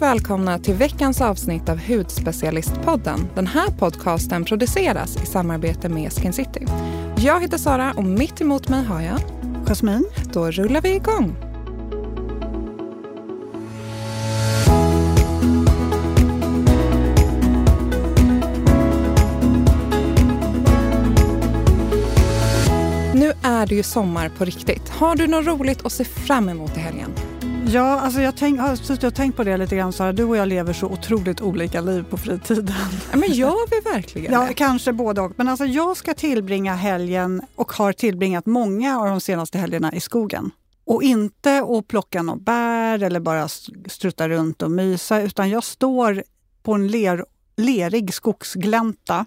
varmt välkomna till veckans avsnitt av Hudspecialistpodden. Den här podcasten produceras i samarbete med Skin City. Jag heter Sara och mitt emot mig har jag Jasmin. Då rullar vi igång. Nu är det ju sommar på riktigt. Har du något roligt att se fram emot i helgen? Ja, alltså jag tänk, har suttit och tänkt på det lite grann Sara. Du och jag lever så otroligt olika liv på fritiden. Ja, men gör vi verkligen Ja, det? kanske både och. Men alltså jag ska tillbringa helgen och har tillbringat många av de senaste helgerna i skogen. Och inte att plocka något bär eller bara strutta runt och mysa utan jag står på en ler, lerig skogsglänta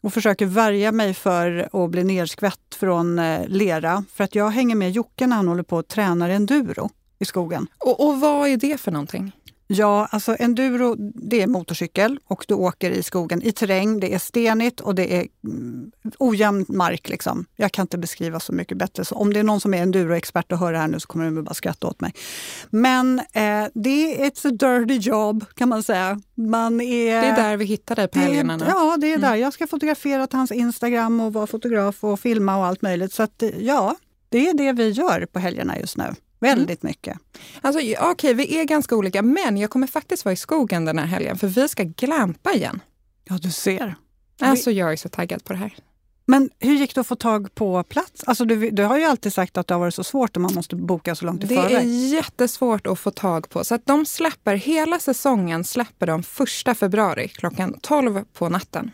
och försöker värja mig för att bli nerskvätt från eh, lera. För att jag hänger med Jocke när han håller på och tränar enduro i skogen. Och, och vad är det för någonting? Ja, alltså enduro det är motorcykel och du åker i skogen i terräng. Det är stenigt och det är mm, ojämn mark. Liksom. Jag kan inte beskriva så mycket bättre. Så om det är någon som är enduroexpert och hör det här nu så kommer de bara skratta åt mig. Men eh, det är ett dirty job kan man säga. Man är, Det är där vi hittar dig på helgerna nu. Ja, det är Mm. där. Jag ska fotografera till hans Instagram och vara fotograf och filma och allt möjligt. Så att, ja, det är det vi gör på helgerna just nu. Väldigt mycket. Alltså, okej, vi är ganska olika, men jag kommer faktiskt vara i skogen den här helgen för vi ska glampa igen. Ja, du ser. Alltså, jag är så taggad på det här. Men hur gick det att få tag på plats? Alltså du, du har ju alltid sagt att det har varit så svårt och man måste boka så långt i Det är förväg. jättesvårt att få tag på. Så att de släpper, hela säsongen släpper de första februari klockan 12 på natten.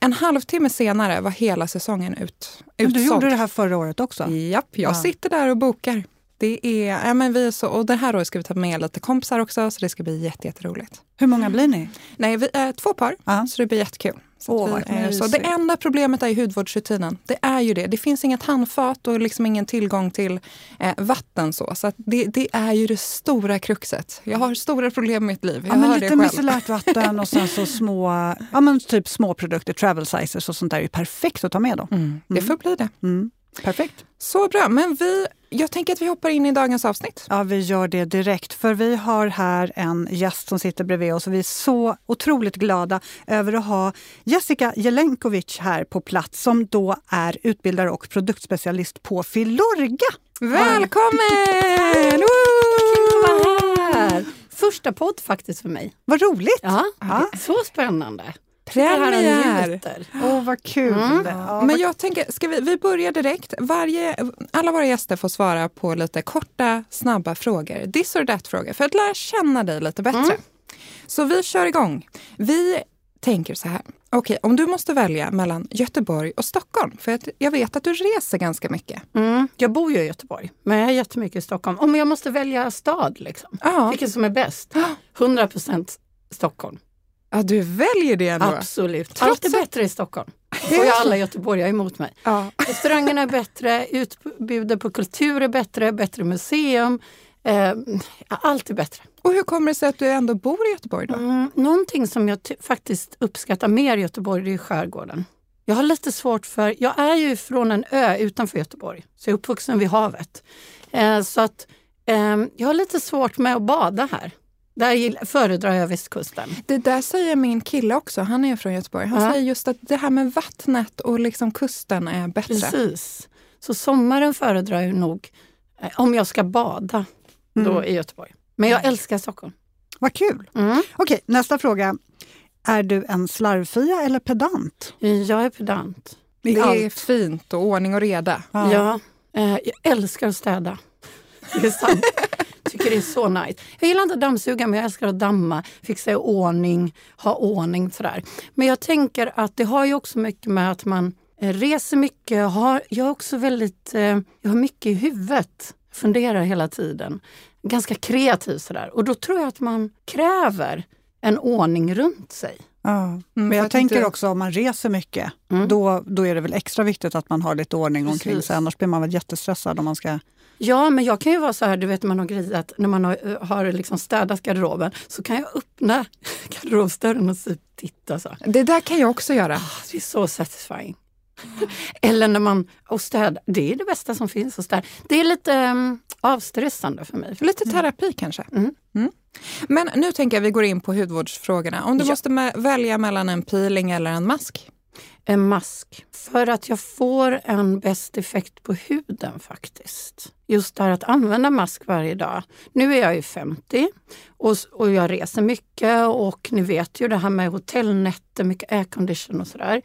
En halvtimme senare var hela säsongen ut, Men du utsåld. gjorde det här förra året också? Japp, jag Ja. sitter där och bokar. Det är, ja, men vi är så, och det här året ska vi ta med lite kompisar också, så det ska bli jätte, jätteroligt. Hur många blir ni? Nej, vi är två par, Ja. så det blir jättekul. Så Åh, är så. Det enda problemet är hudvårdsrutinen. Det är ju det. Det finns inget handfat och liksom ingen tillgång till eh, vatten. Så, så det, det är ju det stora kruxet. Jag har stora problem med mitt liv. Jag Ja, men lite micellärt vatten och sen så små, ja, men typ små produkter, travel sizes och sånt där är ju perfekt att ta med då. Mm, det får bli det. Mm. Perfekt. Så bra. Men vi, jag tänker att vi hoppar in i dagens avsnitt. Ja, vi gör det direkt. För vi har här en gäst som sitter bredvid oss och vi är så otroligt glada över att ha Jessica Jelenkovic här på plats som då är utbildare och produktspecialist på Filorga. Välkommen! Vad här! Första podd faktiskt för mig. Vad roligt! Ja, Ja. Så spännande. Premiär! Åh, vad kul! Mm. Ja, Men jag tänker, ska vi, vi börjar direkt. Varje, alla våra gäster får svara på lite korta, snabba frågor. This or that-frågor, för att lära känna dig lite bättre. Mm. Så vi kör igång. Vi tänker så här. Okej, om du måste välja mellan Göteborg och Stockholm, för jag vet att du reser ganska mycket. Mm. Jag bor ju i Göteborg, men jag är jättemycket i Stockholm. Om jag måste välja stad, liksom. Vilken som är bäst? 100% Stockholm. Ja du väljer det ändå. Absolut. Trots Allt är bättre i Stockholm. får ju alla göteborgare emot mig. Ja. Restaurangerna är bättre, utbudet på kultur är bättre, bättre museum. Eh, allt är bättre. Och hur kommer det sig att du ändå bor i Göteborg då? Mm, någonting som jag faktiskt uppskattar mer i Göteborg det är skärgården. Jag har lite svårt för, jag är ju från en ö utanför Göteborg, så jag är uppvuxen vid havet. Eh, så att eh, jag har lite svårt med att bada här. Där föredrar jag västkusten. Det där säger min kille också, han är från Göteborg. Han Ja. säger just att det här med vattnet och liksom kusten är bättre. Precis. Så sommaren föredrar jag nog, eh, om jag ska bada, då Mm. i Göteborg. Men jag älskar Stockholm. Vad kul! Mm. Okej, nästa fråga. Är du en slarvfia eller pedant? Jag är pedant. Det är allt? fint och ordning och reda. Ja. eh, jag älskar att städa. Det är sant. tycker det är så nice. Jag gillar inte att dammsuga men jag älskar att damma, fixa i ordning, ha ordning sådär. Men jag tänker att det har ju också mycket med att man eh, reser mycket. Har, jag är också väldigt, eh, jag har mycket i huvudet. Funderar hela tiden. Ganska kreativ sådär. Och då tror jag att man kräver en ordning runt sig. Ja. Mm, Men jag att tänker inte- också om man reser mycket, Mm. då, då är det väl extra viktigt att man har lite ordning omkring sig. Annars blir man väl jättestressad om man ska... Ja, men jag kan ju vara så här, du vet man har grejat, när man har, eh, har liksom städat garderoben så kan jag öppna garderobsdörren och så titta så. Det där kan jag också göra. Ah, Det är så satisfying. Eller när man, och städa, det är det bästa som finns att städa. Det är lite um, avstressande för mig. Lite terapi kanske. Mm. Men nu tänker jag vi går in på hudvårdsfrågorna. Om du Ja. måste välja mellan en peeling eller en mask? En mask. För att jag får en bäst effekt på huden faktiskt. Just det här att använda mask varje dag. Nu är jag ju 50 och, och jag reser mycket och ni vet ju det här med hotellnätter, mycket aircondition och sådär.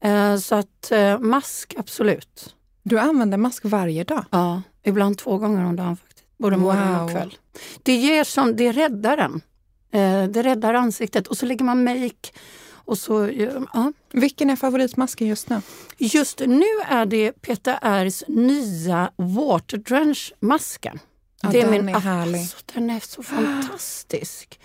Eh, så att eh, mask, absolut. Du använder mask varje dag. Ja, ibland två gånger om dagen faktiskt. Både morgon Wow. och kväll. Det ger som, det räddar en. Eh, det räddar ansiktet och så lägger man make och så, eh, ja. Vilken är favoritmasken just nu? Just nu är det Peter R's nya Water Drench-masken. Ja, det den min, är härlig. Alltså, den är så fantastisk.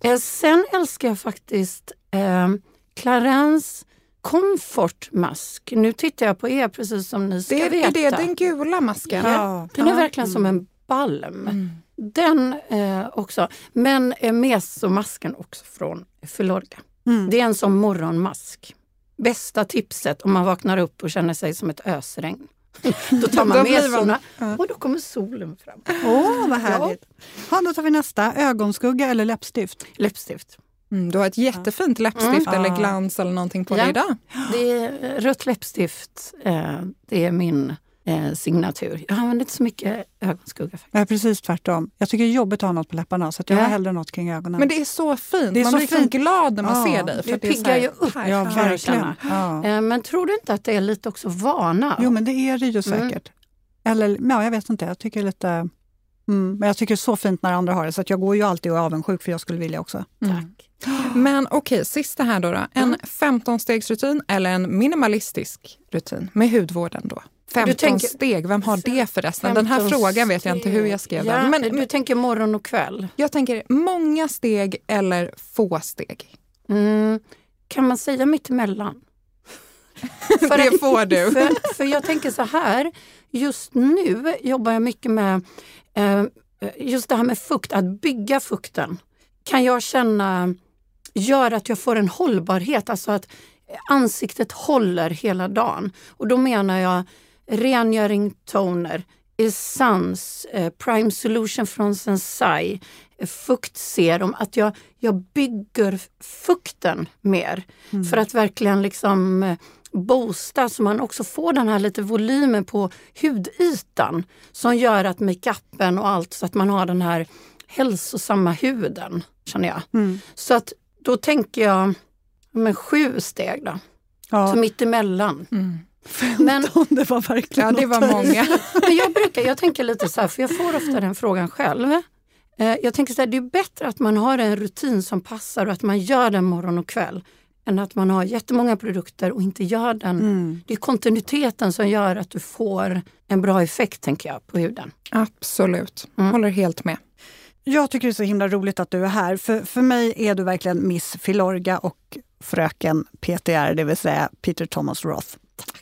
Eh, sen älskar jag faktiskt eh, Clarence Comfort Mask. Nu tittar jag på er precis som ni ska Det är, veta. är det den gula masken? Ja, den är Ja. verkligen som en balm. Mm. Den eh, också. Men eh, mesomasken också från Filorga. Mm. Det är en som morgonmask. Bästa tipset om man vaknar upp och känner sig som ett ösregn. Då tar man mesorna ja. och då kommer solen fram. Åh, vad härligt! Ja, då tar vi nästa. Ögonskugga eller läppstift? Läppstift. Mm, du har ett jättefint läppstift Mm. eller glans eller någonting på Ja. dig idag. Det är rött läppstift. Eh, det är min eh, signatur. Jag använder inte så mycket ögonskugga. Faktiskt. Jag är precis tvärtom. Jag tycker det är jobbigt att ha något på läpparna så att jag Ja. har hellre något kring ögonen. Men det är så fint. Det är man så blir liksom fint. glad när man Ja, ser dig. det att är så piggar ju upp. ja, verkligen. Ja. Eh, men tror du inte att det är lite också vana? Jo, men det är det ju Mm. säkert. Eller, ja, jag vet inte. Jag tycker lite... Mm, men jag tycker det är så fint när andra har det, så att jag går ju alltid och är avundsjuk för jag skulle vilja också. Mm. Tack. Men okej, sista här då. då. En Mm. 15-stegsrutin eller en minimalistisk rutin med hudvården då? 15 tänker- steg, vem har det förresten? Den här 15 frågan vet jag inte hur jag skrev ja, den. Men, du tänker morgon och kväll? jag tänker många steg eller få steg. Mm. Kan man säga mittemellan? det får du. För, för jag tänker så här, just nu jobbar jag mycket med eh, just det här med fukt, att bygga fukten. Kan jag känna gör att jag får en hållbarhet, alltså att ansiktet håller hela dagen. Och då menar jag rengöring toner, Essence, eh, Prime Solution från Sensai, eh, fuktserum, att jag, jag bygger fukten mer för att verkligen liksom eh, boosta så man också får den här lite volymen på hudytan som gör att makeupen och allt så att man har den här hälsosamma huden, känner jag. Mm. Så att då tänker jag men sju steg då, Ja. så mittemellan. Mm. Men, det var verkligen Ja, det var många. men jag brukar, jag tänker lite så här, för jag får ofta den frågan själv. Eh, Jag tänker så här, det är bättre att man har en rutin som passar och att man gör den morgon och kväll än att man har jättemånga produkter och inte gör den. Mm. Det är kontinuiteten som gör att du får en bra effekt tänker jag på huden. Absolut, Mm. håller helt med. Jag tycker det är så himla roligt att du är här. För, för mig är du verkligen Miss Filorga och fröken PTR, det vill säga Peter Thomas Roth.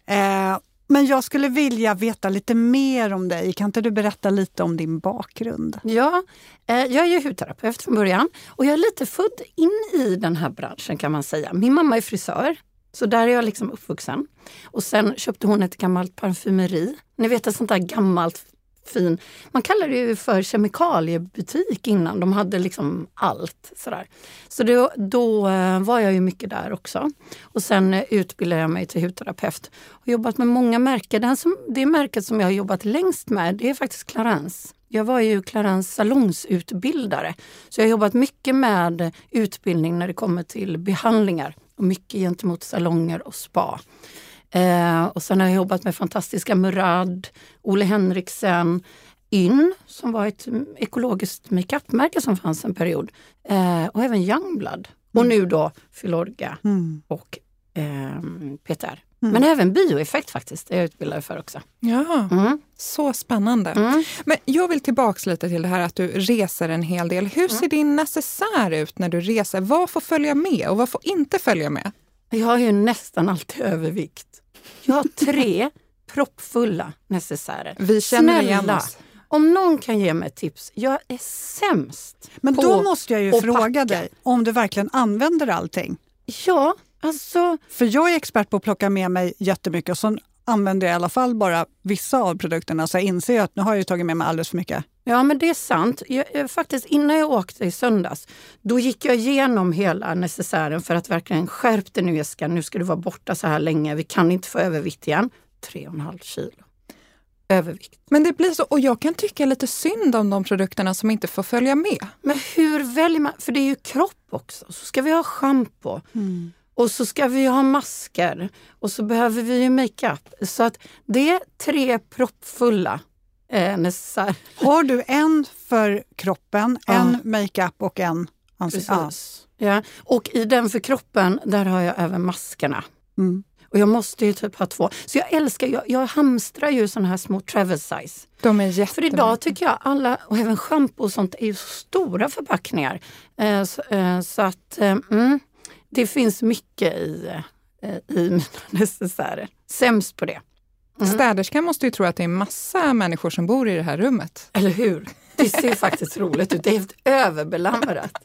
Eh, men jag skulle vilja veta lite mer om dig. Kan inte du berätta lite om din bakgrund? Ja, eh, jag är ju hudterapeut från början och jag är lite född in i den här branschen kan man säga. Min mamma är frisör, så där är jag liksom uppvuxen. Och sen köpte hon ett gammalt parfymeri. Ni vet ett sånt där gammalt fin, man kallade det ju för kemikaliebutik innan. De hade liksom allt. Sådär. Så då, då eh, var jag ju mycket där också. Och sen eh, utbildade jag mig till hudterapeut och jobbat med många märken. Den som, det märket som jag har jobbat längst med det är faktiskt Clarence. Jag var ju Clarence salongsutbildare. Så jag har jobbat mycket med utbildning när det kommer till behandlingar och mycket gentemot salonger och spa. Eh, och sen har jag jobbat med fantastiska Murad, Ole Henriksen, Yn som var ett mm, ekologiskt makeupmärke som fanns en period. Eh, och även Youngblood. Och nu då Filorga Mm. och ehm, Peter. Men även bioeffekt faktiskt, är jag utbildad för också. Ja, Mm. så spännande. Mm. Men jag vill tillbaks lite till det här att du reser en hel del. Hur ser din necessär ut när du reser? Vad får följa med och vad får inte följa med? Jag har ju nästan alltid övervikt. Jag har tre proppfulla necessärer. Vi känner Snälla, igen oss. Om någon kan ge mig tips. Jag är sämst Men på då måste jag ju fråga packa. dig om du verkligen använder allting. Ja, alltså För jag är expert på att plocka med mig jättemycket och så använder jag i alla fall bara vissa av produkterna så jag inser att nu har jag ju tagit med mig alldeles för mycket. Ja men det är sant. Jag, faktiskt innan jag åkte i söndags, då gick jag igenom hela necessären för att verkligen skärp dig nu Jessica, nu ska du vara borta så här länge, vi kan inte få övervikt igen. 3,5 kilo övervikt. Men det blir så, och jag kan tycka lite synd om de produkterna som inte får följa med. Men hur väljer man? För det är ju kropp också. Så ska vi ha schampo. Mm. Och så ska vi ha masker. Och så behöver vi ju makeup. Så att det är tre proppfulla eh, necessär. Har du en för kroppen, ja. en makeup och en ansikte? Ja. Och i den för kroppen, där har jag även maskerna. Mm. Och jag måste ju typ ha två. Så jag älskar, jag, jag hamstrar ju såna här små travel size. De är jättemycket. För idag tycker jag alla, och även schampo och sånt, är ju så stora förpackningar. Eh, så, eh, så, att eh, mm, det finns mycket i, eh, i mina necessärer. Sämst på det. Mm. Städerskan måste ju tro att det är massa människor som bor i det här rummet. Eller hur? Det ser faktiskt roligt ut. Det är helt överbelamrat.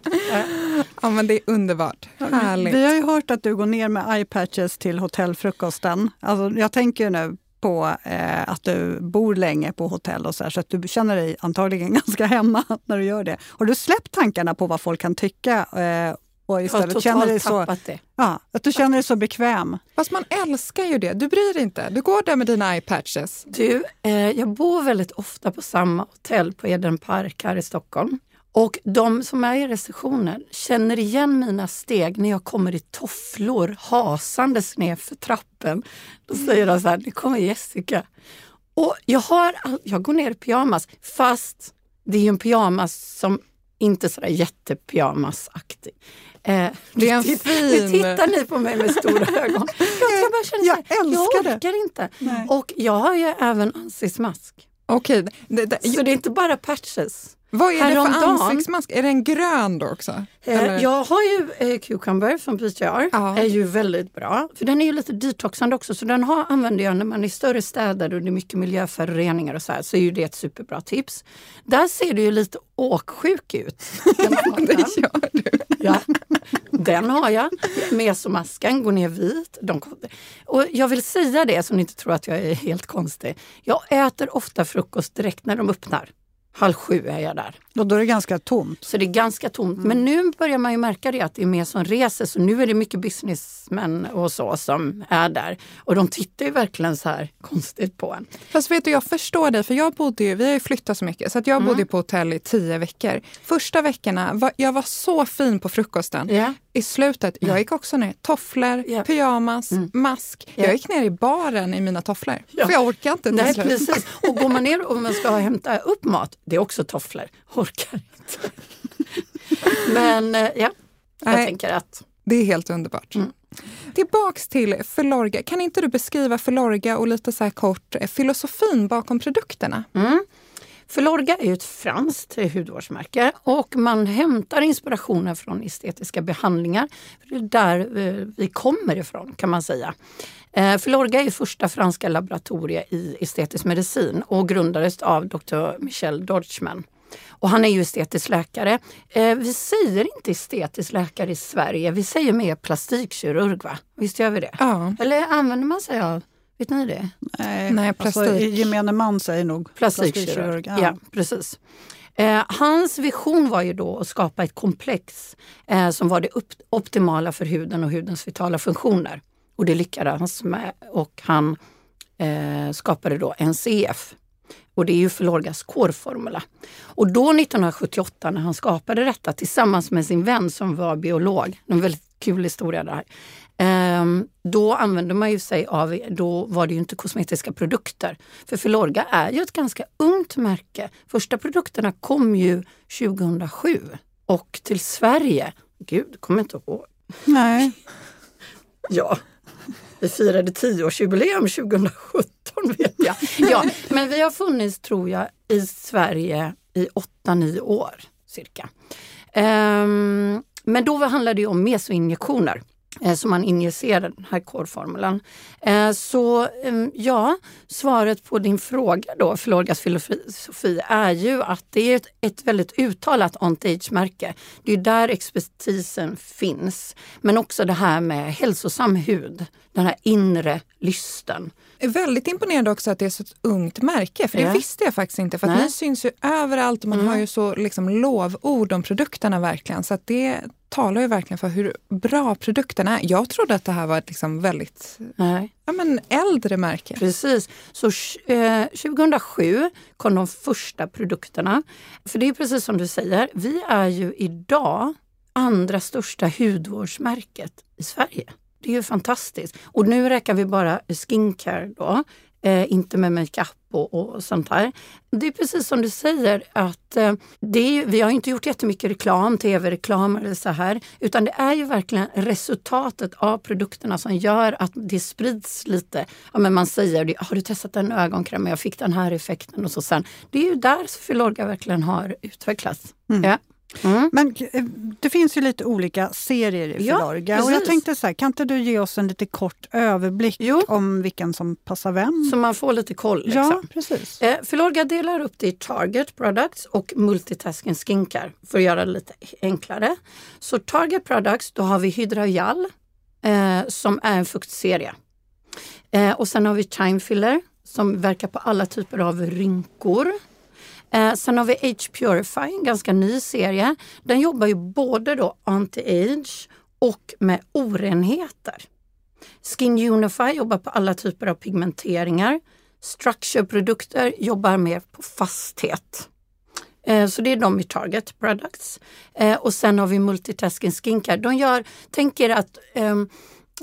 Ja men det är underbart. Härligt. Vi har ju hört att du går ner med eyepatches till hotellfrukosten. Alltså, jag tänker nu på eh, att du bor länge på hotell och så, här, så att du känner dig antagligen ganska hemma när du gör det. Har du släppt tankarna på vad folk kan tycka eh, och istället jag känner dig så, det. Ja, att du känner dig så bekväm. Fast man älskar ju det. Du bryr dig inte. Du går där med dina eyepatches. Du, eh, jag bor väldigt ofta på samma hotell på Eden Park här i Stockholm. Och de som är i receptionen känner igen mina steg när jag kommer i tofflor hasandes ner för trappen. Då säger de så här, nu kommer Jessica. Och jag, har, jag går ner i pyjamas, fast det är en pyjamas som inte sådär jättepyjamasaktig. Eh, det är en titt, fin... Nu tittar ni på mig med stora ögon. Jag, jag bara känner jag, här, jag orkar det. inte. Nej. Och jag har ju även ansiktsmask. Okej. Det, det, så det är inte bara patches. Vad är Häromdagen, det för ansiktsmask? Är den grön då också? Eh, jag har ju eh, Cucumber från PTR. Ja. är ju väldigt bra. För Den är ju lite detoxande också så den har, använder jag när man är i större städer och det är mycket miljöföroreningar och så här, så är ju det ett superbra tips. Där ser du ju lite åksjuk ut. det gör du. Ja. Den har jag. Mesomasken går ner vit. De, och jag vill säga det så ni inte tror att jag är helt konstig. Jag äter ofta frukost direkt när de öppnar. Halv sju är jag där. Och då är det ganska tomt? Så det är ganska tomt. Mm. Men nu börjar man ju märka det att det är mer som reser. Så nu är det mycket businessmän och så som är där. Och de tittar ju verkligen så här konstigt på en. Fast vet du, jag förstår dig. För jag bodde ju, vi har ju flyttat så mycket. Så att jag mm. bodde på hotell i tio veckor. Första veckorna, var, jag var så fin på frukosten. Yeah. I slutet, jag gick också ner. Tofflor, yeah. pyjamas, mm. mask. Yeah. Jag gick ner i baren i mina tofflor. Ja. För jag orkar inte Nej, precis. Och går man ner och man ska hämta upp mat, det är också tofflor. Orkar inte. Men eh, ja, jag Nej, tänker att... Det är helt underbart. Mm. Tillbaks till Filorga. Kan inte du beskriva Filorga och lite så kort eh, filosofin bakom produkterna? Mm. Filorga är ett franskt hudvårdsmärke och man hämtar inspirationen från estetiska behandlingar. Det är där eh, vi kommer ifrån kan man säga. Filorga är första franska laboratoriet i estetisk medicin och grundades av Dr. Michel Deutschmann. Och han är ju estetisk läkare. Eh, vi säger inte estetisk läkare i Sverige, vi säger mer plastikkirurg va? Visst gör vi det? Ja. Eller använder man sig av Vet ni det? Nej, Nej alltså, plastik. Alltså, gemene man säger nog plastikkirurg. plastikkirurg ja. ja. precis. Eh, hans vision var ju då att skapa ett komplex eh, som var det optimala för huden och hudens vitala funktioner. Och det lyckades han med och han eh, skapade då NCF, och det är ju Filorgas core-formula. Och då 1978 när han skapade detta tillsammans med sin vän som var biolog, en väldigt kul historia där. Um, då använde man ju sig av, då var det ju inte kosmetiska produkter. För Filorga är ju ett ganska ungt märke. Första produkterna kom ju 2007 och till Sverige, gud, kommer inte ihåg. Nej. ja, vi firade tioårsjubileum 2017 vet jag. Ja, men vi har funnits, tror jag, i Sverige i 8-9 år cirka. Um, men då handlade det om mesoinjektioner. Eh, så man injicerar den här korformulan. Eh, så ehm, ja, svaret på din fråga då, Filorgas filosofi, är ju att det är ett, ett väldigt uttalat on-age-märke. Det är där expertisen finns. Men också det här med hälsosam hud, den här inre lysten. Väldigt imponerande också att det är så ett ungt märke, för det visste jag faktiskt inte. För att ni syns ju överallt och man mm. har ju så liksom lovord om produkterna verkligen. Så det talar ju verkligen för hur bra produkten är. Jag trodde att det här var ett liksom väldigt Nej. Ja, men äldre märke. Precis. Så eh, 2007 kom de första produkterna. För det är precis som du säger, vi är ju idag andra största hudvårdsmärket i Sverige. Det är ju fantastiskt. Och nu räknar vi bara skincare då, eh, inte med makeup och, och sånt här. Det är precis som du säger att eh, det är, vi har inte gjort jättemycket reklam, tv-reklam eller så här, utan det är ju verkligen resultatet av produkterna som gör att det sprids lite. Ja, men man säger, har du testat en ögonkräm? Jag fick den här effekten och så sen. Det är ju där Filorga verkligen har utvecklats. Mm. Ja. Mm. Men eh, det finns ju lite olika serier i Filorga ja, och jag tänkte så här, kan inte du ge oss en lite kort överblick jo. om vilken som passar vem? Så man får lite koll. Liksom. Ja, precis. Eh, Filorga delar upp det i Target Products och Multitasking Skincare för att göra det lite enklare. Så Target Products, då har vi Hydrajal eh, som är en fuktserie. Eh, och sen har vi Time Filler som verkar på alla typer av rynkor. Eh, sen har vi Age Purify, en ganska ny serie. Den jobbar ju både då anti-age och med orenheter. Skin Unify jobbar på alla typer av pigmenteringar. Structure-produkter jobbar mer på fasthet. Eh, så det är de i Target Products. Eh, och sen har vi Multitasking Skincare. De gör, tänk er att um,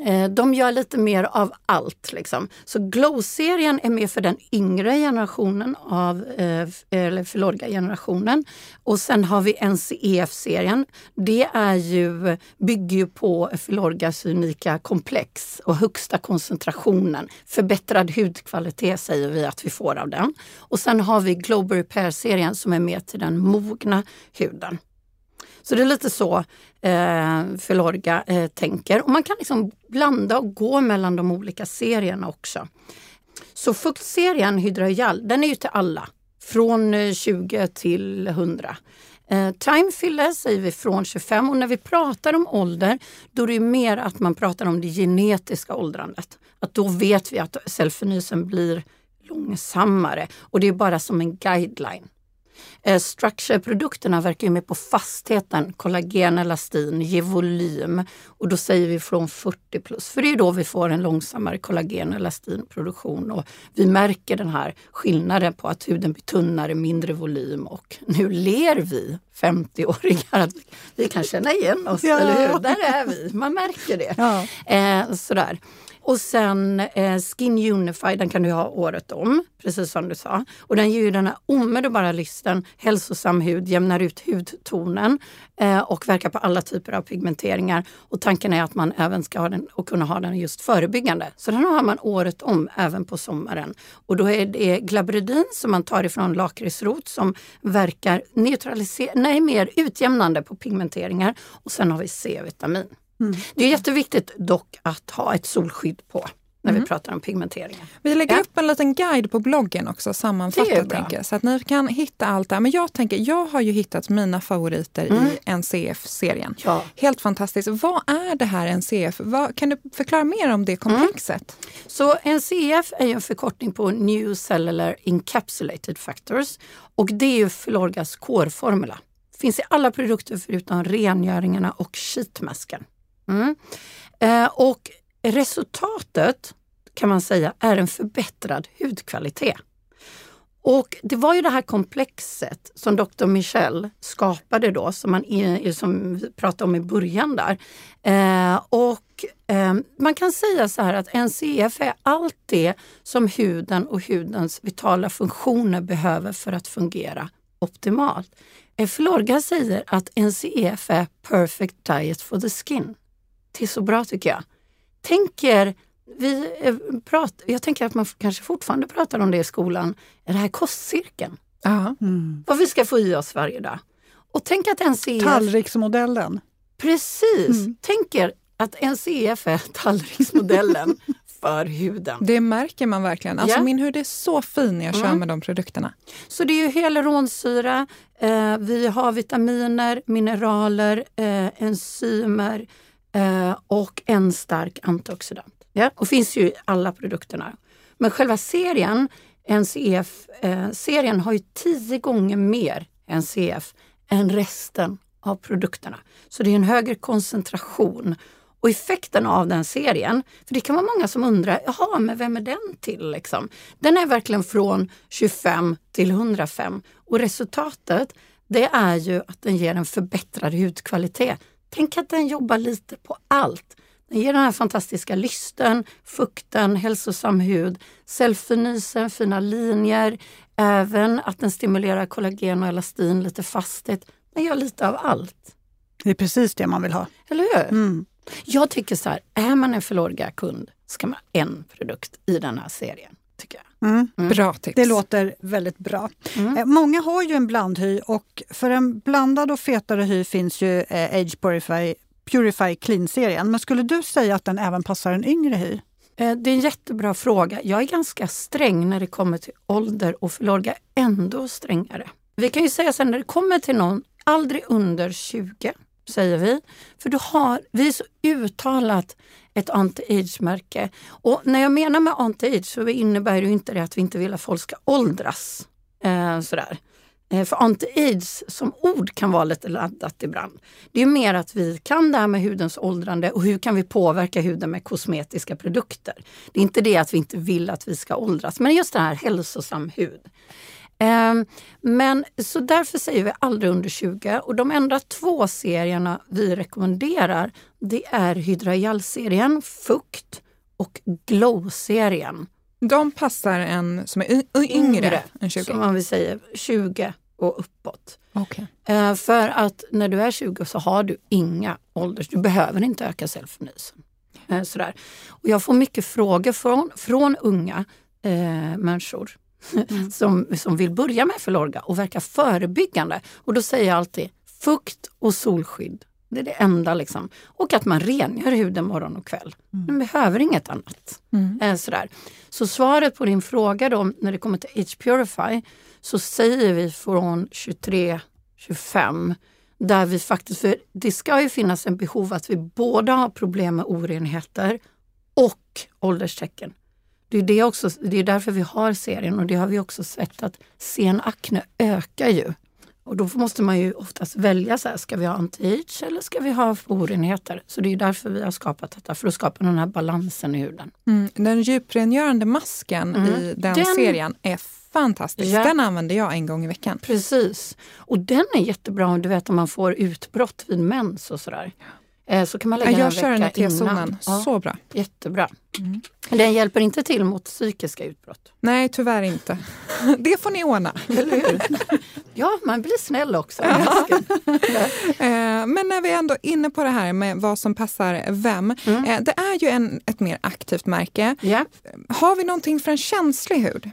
Eh, de gör lite mer av allt. Liksom. Så Glow-serien är mer för den yngre generationen av eh, eller Filorga-generationen. Och sen har vi NCEF-serien. Det är ju, bygger ju på Filorgas unika komplex och högsta koncentrationen. Förbättrad hudkvalitet säger vi att vi får av den. Och sen har vi Global Repair-serien som är mer till den mogna huden. Så det är lite så eh, Filorga eh, tänker. Och man kan liksom blanda och gå mellan de olika serierna också. Så fuktserien Hydrojal, den är ju till alla. Från eh, 20 till 100. Eh, time filler säger vi från 25 och när vi pratar om ålder då är det mer att man pratar om det genetiska åldrandet. Att då vet vi att cellförnyelsen blir långsammare och det är bara som en guideline. Eh, Structure-produkterna verkar ju mer på fastheten, kollagen, elastin, ge volym. Och då säger vi från 40 plus, för det är då vi får en långsammare kollagen och elastinproduktion. Och vi märker den här skillnaden på att huden blir tunnare, mindre volym och nu ler vi 50-åringar att vi kan känna igen oss, ja. eller hur? Där är vi, man märker det. Ja. Eh, sådär. Och sen eh, Skin Unify, den kan du ha året om, precis som du sa. Och den ger ju den här omedelbara lysten, hälsosam hud, jämnar ut hudtonen eh, och verkar på alla typer av pigmenteringar. Och tanken är att man även ska ha den och kunna ha den just förebyggande. Så den har man året om, även på sommaren. Och då är det glabridin som man tar ifrån lakritsrot som verkar neutralisera, nej mer utjämnande på pigmenteringar. Och sen har vi C-vitamin. Mm. Det är jätteviktigt dock att ha ett solskydd på när mm. vi pratar om pigmenteringen. Vi lägger ja. upp en liten guide på bloggen också sammanfattat tänker, så att ni kan hitta allt där. Men jag tänker, jag har ju hittat mina favoriter mm. i NCF-serien. Ja. Helt fantastiskt. Vad är det här NCF? Vad, kan du förklara mer om det komplexet? Mm. Så NCF är en förkortning på New Cellular Encapsulated Factors och det är ju Filorgas core-formula. Finns i alla produkter förutom rengöringarna och sheetmasken. Mm. Eh, och resultatet kan man säga är en förbättrad hudkvalitet. Och det var ju det här komplexet som Dr. Michel skapade då, som man som pratade om i början där. Eh, och eh, man kan säga så här att NCF är allt det som huden och hudens vitala funktioner behöver för att fungera optimalt. Florga säger att NCF är perfect diet for the skin. Det är så bra tycker jag. Tänker, vi eh, prat, jag tänker att man kanske fortfarande pratar om det i skolan, är det här kostcirkeln. Mm. Vad vi ska få i oss varje dag. Och tänk att NCF... Tallriksmodellen. Precis. Mm. Tänker att NCF är tallriksmodellen för huden. Det märker man verkligen. Alltså yeah. Min hud är så fin när jag kör mm. med de produkterna. Så det är ju hyaluronsyra, eh, vi har vitaminer, mineraler, eh, enzymer eh, och en stark antioxidant. Ja? Och finns ju i alla produkterna. Men själva serien, NCF-serien, eh, har ju tio gånger mer NCF än resten av produkterna. Så det är en högre koncentration. Och effekten av den serien, för det kan vara många som undrar, jaha, men vem är den till? Liksom? Den är verkligen från 25 till 105 och resultatet det är ju att den ger en förbättrad hudkvalitet. Tänk att den jobbar lite på allt. Den ger den här fantastiska lysten, fukten, hälsosam hud, cellförnyelsen, fina linjer, även att den stimulerar kollagen och elastin, lite fasthet. Den gör lite av allt. Det är precis det man vill ha. Eller hur? Mm. Jag tycker så här, är man en Filorga-kund ska man ha en produkt i den här serien. Tycker jag. Mm. Mm. Bra tips. Det låter väldigt bra. Mm. Eh, många har ju en blandhy och för en blandad och fetare hy finns ju eh, Age Purify, Purify Clean-serien. Men skulle du säga att den även passar en yngre hy? Eh, det är en jättebra fråga. Jag är ganska sträng när det kommer till ålder och Filorga ändå strängare. Vi kan ju säga sen när det kommer till någon aldrig under 20 säger vi. För du har, vi är så uttalat ett anti-age-märke. Och när jag menar med anti-age så innebär det inte det att vi inte vill att folk ska åldras. Eh, sådär. Eh, för anti-age som ord kan vara lite laddat ibland. Det är mer att vi kan det här med hudens åldrande och hur kan vi påverka huden med kosmetiska produkter. Det är inte det att vi inte vill att vi ska åldras, men just det här hälsosam hud. Ehm, men så därför säger vi aldrig under 20 och de enda två serierna vi rekommenderar det är Hydragel-serien Fukt och Glow-serien. De passar en som är yngre, yngre än 20? Som man vill säga 20 och uppåt. Okay. Ehm, för att när du är 20 så har du inga ålders... Du behöver inte öka cellförnyelsen. Ehm, sådär. Och jag får mycket frågor från, från unga eh, människor mm. som, som vill börja med Filorga och verka förebyggande. Och då säger jag alltid fukt och solskydd. Det är det enda. Liksom. Och att man rengör huden morgon och kväll. Mm. Man behöver inget annat. Mm. Eh, sådär. Så svaret på din fråga då, när det kommer till Age Purify så säger vi från 23, 25 där vi faktiskt, för det ska ju finnas en behov att vi både har problem med orenheter och ålderstecken. Det är, det, också, det är därför vi har serien och det har vi också sett att sen akne ökar ju. Och då måste man ju oftast välja, så här, ska vi ha anti-age eller ska vi ha orenheter? Så det är därför vi har skapat detta, för att skapa den här balansen i huden. Mm. Den djuprengörande masken mm. i den, den, serien är fantastisk. Ja. Den använder jag en gång i veckan. Precis. Och den är jättebra du vet om man får utbrott vid mens och sådär. Ja. Eh, så kan man lägga ja, jag kör den i T-zonen. Så bra. Jättebra. Mm. Den hjälper inte till mot psykiska utbrott. Nej, tyvärr inte. Det får ni ordna. Eller hur? Ja, man blir snäll också. Eh, men när vi ändå är inne på det här med vad som passar vem. Mm. Eh, det är ju en, ett mer aktivt märke. Yeah. Har vi någonting för en känslig hud?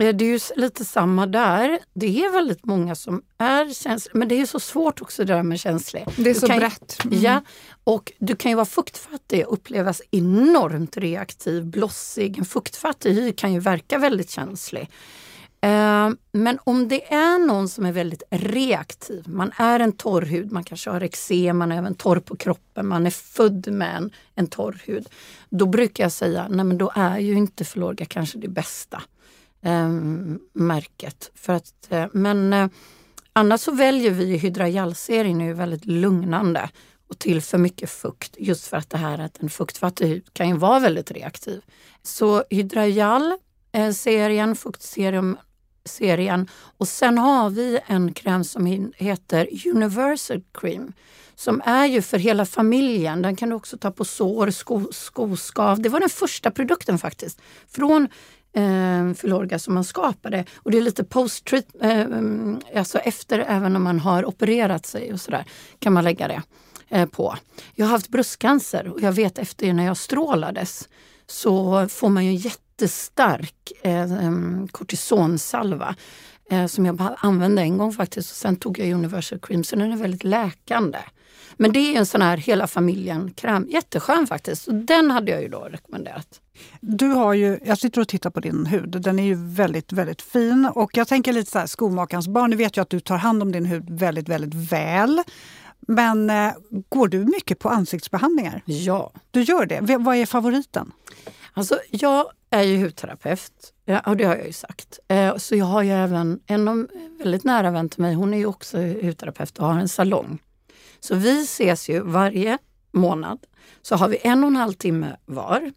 Det är ju lite samma där. Det är väldigt många som är känsliga, men det är så svårt också det där med känslig. Det är så brett. Mm. Ja, och du kan ju vara fuktfattig och upplevas enormt reaktiv, blossig. En fuktfattig hy kan ju verka väldigt känslig. Eh, men om det är någon som är väldigt reaktiv, man är en torr hud, man kanske har eksem, man är även torr på kroppen, man är född med en, en torr hud. Då brukar jag säga, nej men då är ju inte Filorga kanske det bästa Ehm, märket. För att, eh, men eh, annars så väljer vi Hydragel-serien är väldigt lugnande och till för mycket fukt. Just för att det här att en fuktfattig hud kan ju vara väldigt reaktiv. Så Hydragel-serien, eh, fuktserum serien och sen har vi en kräm som heter Universal Cream som är ju för hela familjen. Den kan du också ta på sår, sko, skoskav. Det var den första produkten faktiskt. Från eh, Filorga som man skapade. Och det är lite post-treat, eh, alltså efter även om man har opererat sig och sådär kan man lägga det eh, på. Jag har haft bröstcancer och jag vet efter när jag strålades så får man ju en jättestark eh, eh, kortisonsalva eh, som jag bara använde en gång faktiskt. Och sen tog jag Universal Cream så den är väldigt läkande. Men det är en sån här hela familjen-kräm. Jätteskön faktiskt. Så den hade jag ju då rekommenderat. Du har ju, jag sitter och tittar på din hud. Den är ju väldigt, väldigt fin. Och jag tänker lite så här, skomakarens barn. Nu vet jag att du tar hand om din hud väldigt, väldigt väl. Men eh, går du mycket på ansiktsbehandlingar? Ja. Du gör det? V vad är favoriten? Alltså, jag är ju hudterapeut, ja, och det har jag ju sagt. Eh, så jag har ju även en väldigt nära vän till mig, hon är ju också hudterapeut och har en salong. Så vi ses ju varje månad. Så har vi en och en halv timme var.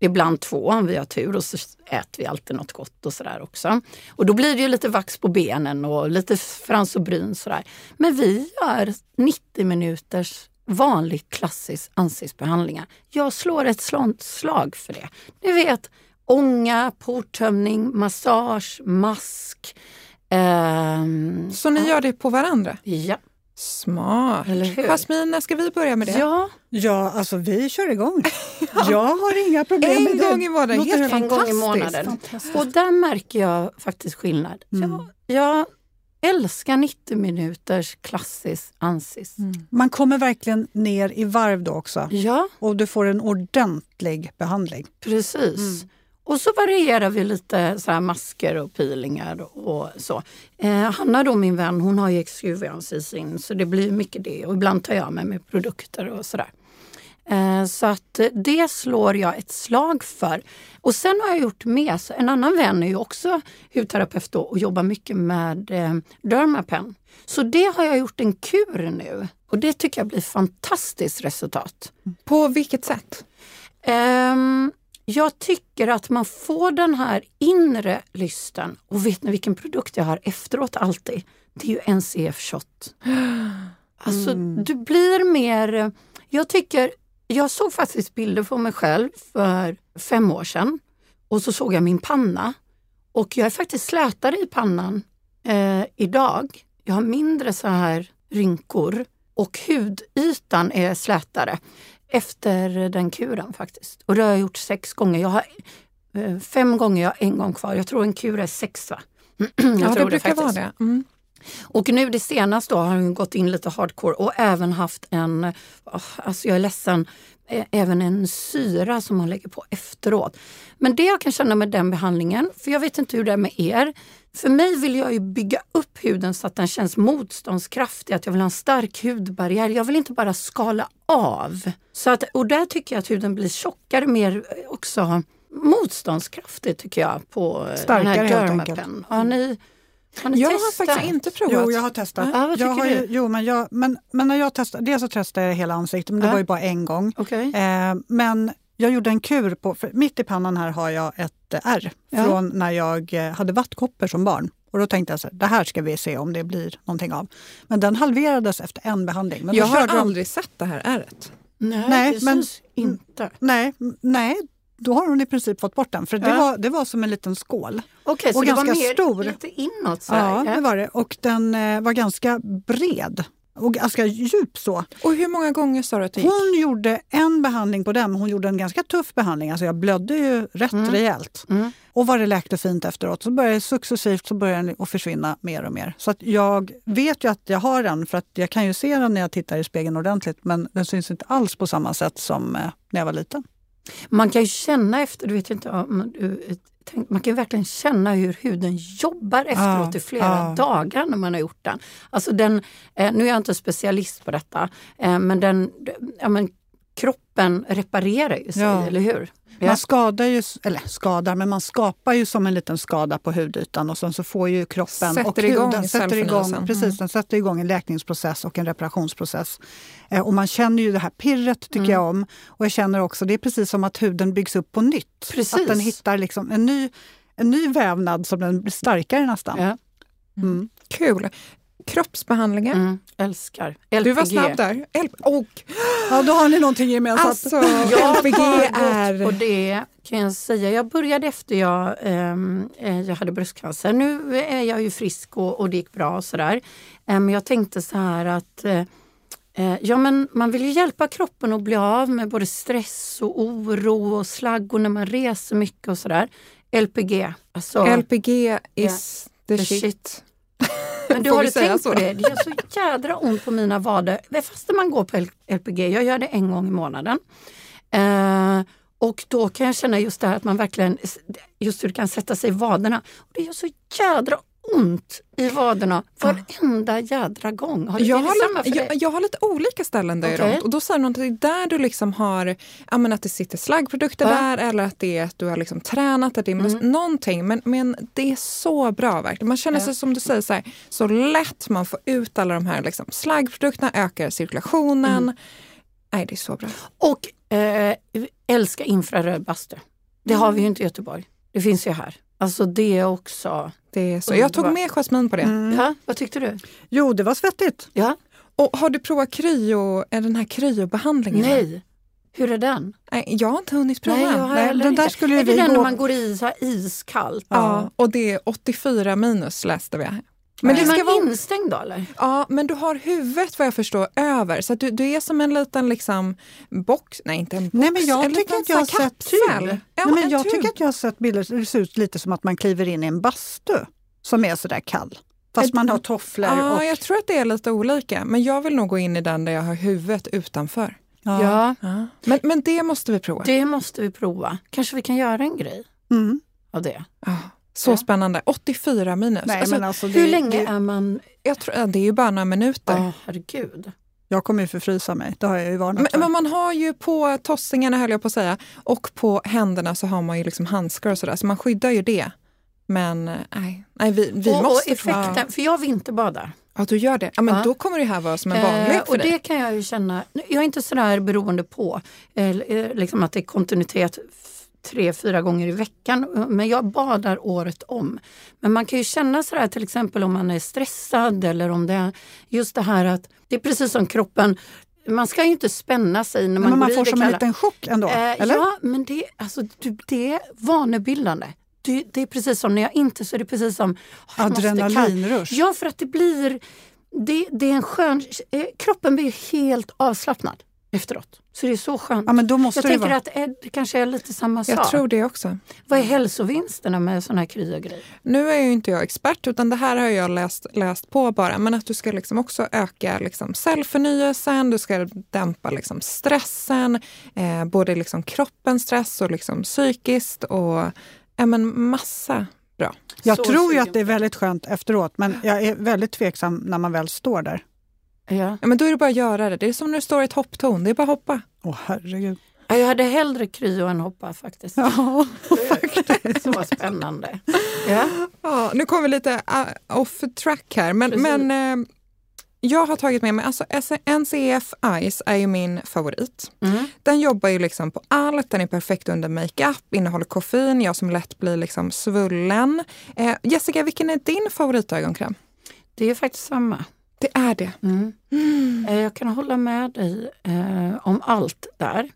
Ibland två om vi har tur och så äter vi alltid något gott och sådär också. Och då blir det ju lite vax på benen och lite frans och bryn sådär. Men vi gör 90 minuters vanlig klassisk ansiktsbehandlingar. Jag slår ett slag för det. Ni vet ånga, portömning, massage, mask. Ehm, så ni gör det på varandra? Ja. Smart. Jasmin, när ska vi börja med det? Ja, ja alltså vi kör igång. ja. Jag har inga problem en med det. Gång i månaden. Helt en gång i månaden. Och där märker jag faktiskt skillnad. Mm. Jag, jag älskar 90 minuters klassisk ansis. Mm. Man kommer verkligen ner i varv då också. Ja. Och du får en ordentlig behandling. Precis. Mm. Och så varierar vi lite så masker och peelingar och så. Eh, Hanna då min vän, hon har ju exuvians i sin så det blir mycket det och ibland tar jag med mig produkter och sådär. Eh, så att det slår jag ett slag för. Och sen har jag gjort. Så en annan vän är ju också hudterapeut och jobbar mycket med eh, Dermapen. Så det har jag gjort en kur nu och det tycker jag blir fantastiskt resultat. På vilket sätt? Um, jag tycker att man får den här inre lysten. Och vet ni vilken produkt jag har efteråt alltid? Det är ju NCF Shot. Alltså mm. du blir mer... Jag tycker... Jag såg faktiskt bilder på mig själv för fem år sedan. Och så såg jag min panna. Och jag är faktiskt slätare i pannan eh, idag. Jag har mindre så här rynkor och hudytan är slätare efter den kuren faktiskt. Och det har jag gjort sex gånger. Jag har eh, fem gånger, jag har en gång kvar. Jag tror en kur är sex va? jag ja, det brukar det vara det. Mm. Och nu det senaste har hon gått in lite hardcore och även haft en, oh, alltså jag är ledsen, även en syra som man lägger på efteråt. Men det jag kan känna med den behandlingen, för jag vet inte hur det är med er, för mig vill jag ju bygga upp huden så att den känns motståndskraftig, att jag vill ha en stark hudbarriär. Jag vill inte bara skala av. Så att, och där tycker jag att huden blir tjockare, mer också motståndskraftig tycker jag på Starkare, den här Dermapen. Har ni har ni jag testat? har faktiskt inte provat. Jo, jag har testat. Ja, jag har ju, jo, men, jag, men, men när jag testade, dels så testade jag hela ansiktet, men det ja. var ju bara en gång. Okay. Eh, men jag gjorde en kur på, för mitt i pannan här har jag ett ärr ja. från när jag eh, hade vattkoppor som barn. Och då tänkte jag så här, det här ska vi se om det blir någonting av. Men den halverades efter en behandling. Men jag har aldrig de... sett det här ärret. Nej, nej men, inte. Nej, nej, då har hon i princip fått bort den. För det, ja. var, det var som en liten skål. Okej, så och det ganska var mer stor. lite inåt? Så ja, det var det. Och den eh, var ganska bred och ganska djup så. Och hur många gånger sa du att det gick? Hon gjorde en behandling på den, men hon gjorde en ganska tuff behandling. Alltså jag blödde ju rätt mm. rejält. Mm. Och vad det läkte fint efteråt. Så började successivt så började den att försvinna mer och mer. Så att jag vet ju att jag har den, för att jag kan ju se den när jag tittar i spegeln ordentligt. Men den syns inte alls på samma sätt som eh, när jag var liten. Man kan ju känna efter, du vet inte om du man kan verkligen känna hur huden jobbar efteråt ja, i flera ja. dagar när man har gjort den. Alltså den eh, nu är jag inte specialist på detta, eh, men, den, ja, men kroppen reparerar ju sig, ja. eller hur? Ja. Man skadar ju, eller skadar, men man skapar ju som en liten skada på hudytan och sen så får ju kroppen sätter och igång huden sätter igång, mm. precis, den sätter igång en läkningsprocess och en reparationsprocess. Eh, och man känner ju det här pirret tycker mm. jag om. Och jag känner också, det är precis som att huden byggs upp på nytt. Precis. Att den hittar liksom en ny, en ny vävnad som den blir starkare nästan. Ja. Mm. Kul! Kroppsbehandlingar. Mm, älskar. LPG. Du var snabb där. L och. Ja, då har ni någonting gemensamt. Alltså, LPG är... på det kan jag säga. Jag började efter jag, ehm, eh, jag hade bröstcancer. Nu är jag ju frisk och, och det gick bra och sådär. Eh, men jag tänkte så här att eh, eh, Ja men man vill ju hjälpa kroppen att bli av med både stress och oro och slaggor när man reser mycket och sådär. LPG. Alltså, LPG is The, the shit. shit. Men du har du tänkt så? på det? Det gör så jädra ont på mina vader. Fast man går på LPG, jag gör det en gång i månaden. Eh, och då kan jag känna just det här att man verkligen, just hur det kan sätta sig i vaderna. Och det gör så jädra ont i vaderna varenda jädra gång. Har jag, har lite, jag, jag, har lite olika ställen där okay. jag Och då säger någon att det är där du liksom har, ja, men att det sitter slaggprodukter ja. där eller att det är att du har liksom tränat, att det är mm. någonting. Men, men det är så bra verkligen. Man känner sig ja. som du säger så, här, så lätt, man får ut alla de här liksom, slaggprodukterna, ökar cirkulationen. Mm. Nej, det är så bra. Och eh, älska infraröd bastu. Det har vi ju inte i Göteborg. Det finns ju här. Alltså det också... Det är så. Jag tog med Jasmin på det. Mm. Ja, vad tyckte du? Jo, det var svettigt. Ja. Och har du provat kryo, den här kryobehandlingen? Nej. Hur är den? Nej, jag har inte hunnit prova. Nej, jag Nej, den där skulle är det den gå... när man går i så iskallt? Ja, ja, och det är 84 minus läste vi. Men det ska man vara instängd då eller? Ja, men du har huvudet vad jag förstår över. Så du, du är som en liten liksom box, nej inte en box, nej, men jag en tycker att jag har sett, ja, nej, men Jag tycker att jag har sett bilder det ser ut lite som att man kliver in i en bastu som är sådär kall. Fast man har tofflor. Ja, och... jag tror att det är lite olika. Men jag vill nog gå in i den där jag har huvudet utanför. Ja. ja. ja. Men, men det måste vi prova. Det måste vi prova. Kanske vi kan göra en grej mm. av det. Ja. Så ja. spännande. 84 minus. Nej, alltså, alltså hur det, länge det, är man... Jag tror, det är ju bara några minuter. Oh, herregud. Jag kommer ju förfrysa mig, det har jag ju varnat men, för. Men man har ju på tossingarna höll jag på att säga, och på händerna så har man ju liksom handskar och sådär, så man skyddar ju det. Men eh, nej, nej vi, vi och, måste... Och effekten, för jag vinterbadar. Ja, du gör det. Ja, men ja. då kommer det här vara som en vanlig eh, för och dig. Det kan jag ju känna, jag är inte sådär beroende på eh, liksom att det är kontinuitet tre, fyra gånger i veckan. Men jag badar året om. Men man kan ju känna sådär till exempel om man är stressad eller om det är just det här att det är precis som kroppen man ska ju inte spänna sig när man, men man får som en liten chock ändå? Eh, eller? Ja, men det, alltså, det är vanebildande. Det, det, är precis som när jag inte så är det precis som... Adrenalinrush? Ja, för att det blir... Det, det är en skön... Eh, kroppen blir helt avslappnad efteråt. Så det är så skönt. Ja, men då måste jag det tänker vara... att det kanske är lite samma sak. Jag tror det också. Vad är hälsovinsterna med sådana här kryogrejer? Nu är ju inte jag expert utan det här har jag läst, läst på bara. Men att du ska liksom också öka liksom cellförnyelsen, du ska dämpa liksom stressen, eh, både liksom kroppens stress och liksom psykiskt och ja, men massa bra. Jag så tror ju att det är väldigt skönt efteråt men jag är väldigt tveksam när man väl står där. Ja. ja. men då är det bara att göra det. Det är som när du står i ett hopptorn, det är bara att hoppa. Åh oh, herregud. Ja, jag hade hellre kryo än hoppa faktiskt. Ja, faktiskt. Så spännande. Ja. ja, nu kommer vi lite uh, off track här, men, men uh, jag har tagit med mig, alltså NCF Ice är ju min favorit. Mm. Den jobbar ju liksom på allt, den är perfekt under makeup, innehåller koffein, jag som lätt blir liksom svullen. Eh, Jessica, vilken är din favoritögonkräm? Det är faktiskt samma. Det är det. Mm. Mm. Jag kan hålla med dig eh, om allt där.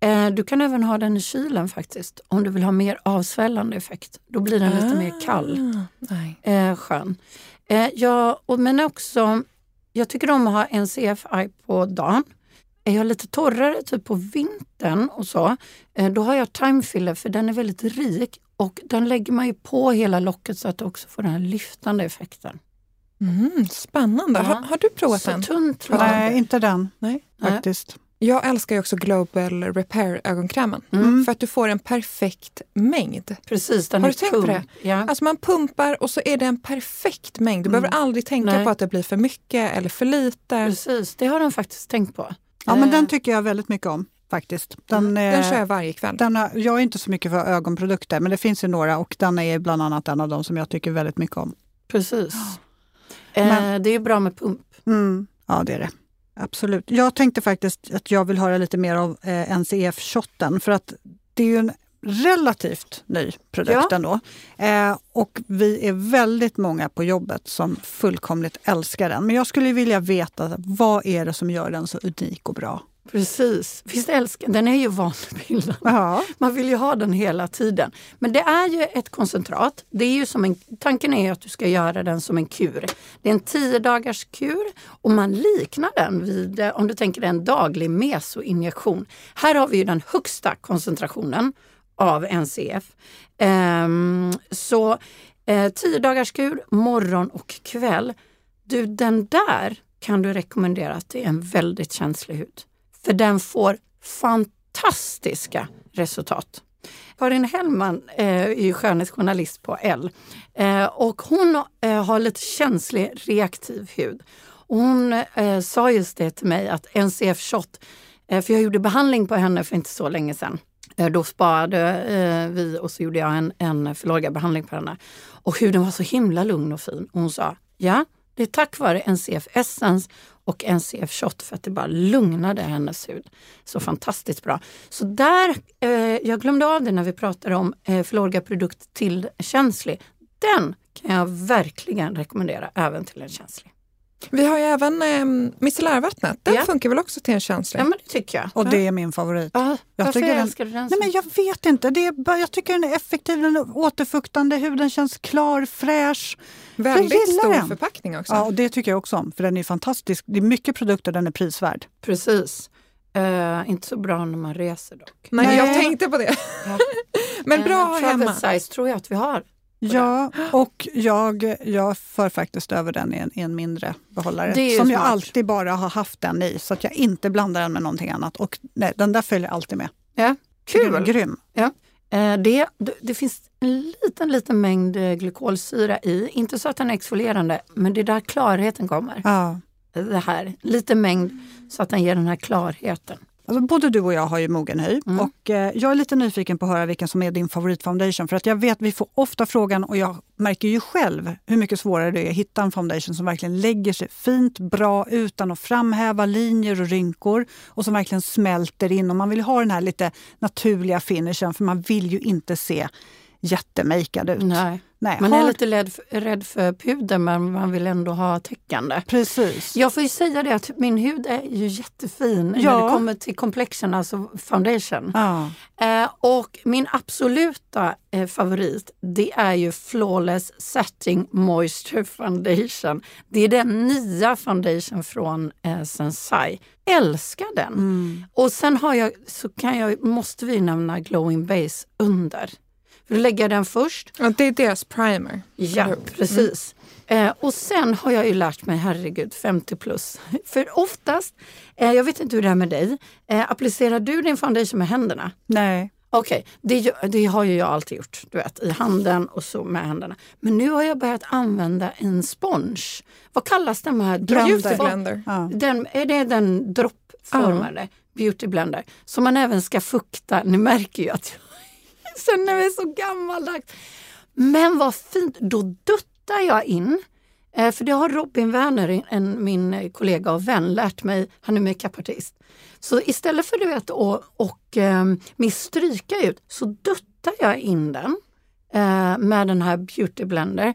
Eh, du kan även ha den i kylen faktiskt, om du vill ha mer avsvällande effekt. Då blir den ah, lite mer kall. Eh, skön. Eh, ja, och, men också, jag tycker om att ha en CFI på dagen. Är jag lite torrare typ på vintern och så, eh, då har jag timefiller för den är väldigt rik och den lägger man ju på hela locket så att du också får den här lyftande effekten. Mm, spännande. Ja. Har, har, du provat så den? Tunt, Nej, inte den Nej. faktiskt. Jag älskar ju också Global Repair ögonkrämen mm. för att du får en perfekt mängd. Precis, den Har är du tänkt på det? Ja. Alltså man pumpar och så är det en perfekt mängd. Du mm. behöver aldrig tänka Nej. på att det blir för mycket eller för lite. Precis, det har de faktiskt tänkt på. Ja, men den tycker jag väldigt mycket om faktiskt. Den, mm. den kör jag varje kväll. Den har, jag är inte så mycket för ögonprodukter men det finns ju några och den är bland annat en av dem som jag tycker väldigt mycket om. Precis. Men, eh, det är bra med pump. Mm, ja, det är det. Absolut. Jag tänkte faktiskt att jag vill höra lite mer av eh, NCF-shotten för att det är ju en relativt ny produkt ja. ändå. Eh, och vi är väldigt många på jobbet som fullkomligt älskar den. Men jag skulle vilja veta vad är det som gör den så unik och bra? Precis. Visst älskar Den är ju vanebildande. Ja. Man vill ju ha den hela tiden. Men det är ju ett koncentrat. Det är ju som en, tanken är att du ska göra den som en kur. Det är en 10 dagars kur och man liknar den vid, om du tänker en daglig mesoinjektion. Här har vi ju den högsta koncentrationen av NCF. Ehm, så Eh, tio dagars kur, morgon och kväll. Du, den där kan du rekommendera till en väldigt känslig hud. För den får fantastiska resultat. Karin Hellman eh, är ju skönhetsjournalist på L eh, och hon eh, har lite känslig reaktiv hud. Och hon eh, sa just det till mig att NCF Shot, eh, för jag gjorde behandling på henne för inte så länge sedan. Eh, då sparade vi och så gjorde jag en, en behandling på henne. Och huden var så himla lugn och fin. Och hon sa, ja, det är tack vare NCF Essence och NCF Shot för att det bara lugnade hennes hud. Så fantastiskt bra. Så där, eh, jag glömde av det när vi pratade om eh, Florga produkt till känslig. Den kan jag verkligen rekommendera även till en känslig. Vi har ju även eh, micellärvattnet. Den ja. funkar väl också till en känslig? Ja, men det tycker jag. Och det är min favorit. Ja, jag varför älskar du den? Nej, men jag vet inte. Det är jag tycker den är effektiv, den är återfuktande, huden känns klar, fräsch. Väldigt stor den. förpackning också. Ja, och det tycker jag också om. För den är fantastisk. Det är mycket produkter, den är prisvärd. Precis. Uh, inte så bra när man reser dock. Nej, Nej. jag tänkte på det. Ja. men bra att ha hemma. size tror jag att vi har. Ja, och jag, jag för faktiskt över den i en, i en mindre behållare. Som smart. jag alltid bara har haft den i, så att jag inte blandar den med någonting annat. Och nej, den där följer alltid med. Ja, Kul! Grym! Ja. Eh, det, det finns en liten, liten mängd eh, glykolsyra i. Inte så att den är exfolierande, men det är där klarheten kommer. Ja. Det här, lite mängd så att den ger den här klarheten. Alltså, både du och jag har ju mogen hy mm. och eh, jag är lite nyfiken på att höra vilken som är din favoritfoundation. För att jag vet vi får ofta frågan och jag märker ju själv hur mycket svårare det är att hitta en foundation som verkligen lägger sig fint, bra utan att framhäva linjer och rynkor och som verkligen smälter in. Och man vill ha den här lite naturliga finishen för man vill ju inte se jättemakead ut. Nej. Nej, man har... är lite rädd för, rädd för puder men man vill ändå ha täckande. Precis. Jag får ju säga det att min hud är ju jättefin ja. när det kommer till complexion, alltså foundation. Ja. Eh, och min absoluta eh, favorit det är ju Flawless Setting Moisture Foundation. Det är den nya foundation från eh, Sensai. Älskar den! Mm. Och sen har jag, så kan jag, måste vi nämna Glowing Base under. Då lägger jag den först. Ja, det är deras primer. Ja, precis. Mm. Eh, och sen har jag ju lärt mig, herregud, 50 plus. För oftast, eh, jag vet inte hur det är med dig, eh, applicerar du din foundation med händerna? Nej. Okej, okay. det, det, har ju jag alltid gjort, du vet, i handen och så med händerna. Men nu har jag börjat använda en spons. Vad kallas den här? Beauty blender. Ja. Den, är det den droppformade? Ja. Beauty blender. Som man även ska fukta. Ni märker ju att sen känner mig så gammaldags. Men vad fint, då duttar jag in. Eh, för det har Robin Werner, en, min kollega och vän, lärt mig. Han är makeupartist. Så istället för du vet, att och, eh, stryka ut så duttar jag in den eh, med den här Beauty Blender.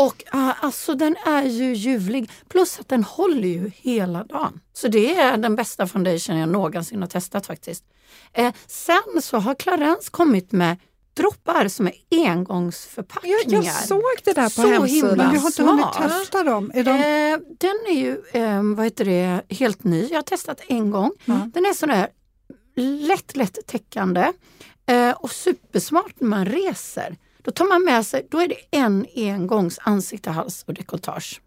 Och uh, alltså den är ju ljuvlig. Plus att den håller ju hela dagen. Så det är den bästa foundation jag någonsin har testat faktiskt. Eh, sen så har Clarence kommit med droppar som är engångsförpackningar. Jag, jag såg det där på så hemsidan. Du har inte hunnit testa dem? Är de... eh, den är ju eh, vad heter det, helt ny. Jag har testat en gång. Mm. Den är sådär lätt, lätt täckande eh, och supersmart när man reser. Då tar man med sig, då är det en engångs ansikte, hals och dekolletage.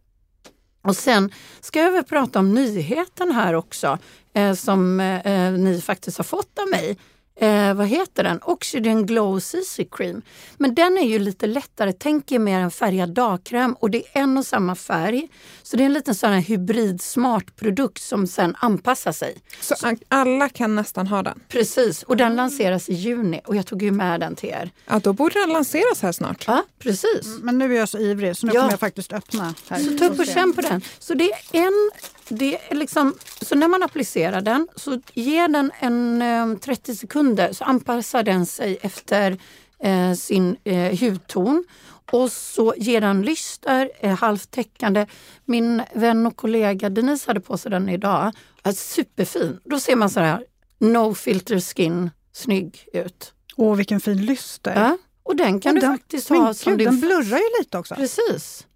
Och sen ska jag väl prata om nyheten här också eh, som eh, eh ni faktiskt har fått av mig eh, vad heter den? Oxygen Glow CC Cream. Men den är ju lite lättare, tänk er mer en färgad dagkräm och det är en och samma färg. Så det är en liten sån här hybrid smart produkt som sen anpassar sig. Så, så alla kan nästan ha den? Precis, och den lanseras i juni och jag tog ju med den till er. Ja, då borde den lanseras här snart. Ja, precis. Mm, men nu är jag så ivrig så nu ja. kommer jag faktiskt öppna. Här. Så ta upp och känn på den. Så det är en det är liksom, så när man applicerar den så ger den en eh, 30 sekunder så anpassar den sig efter eh, sin eh, hudton och så ger den lyster, eh, halvt täckande. Min vän och kollega Denise hade på sig den idag. Superfin. Då ser man så här, no filter skin, snygg ut. Åh, vilken fin lyster! Ja, och den kan och du faktiskt ha som Gud, Den blurrar ju lite också. Precis.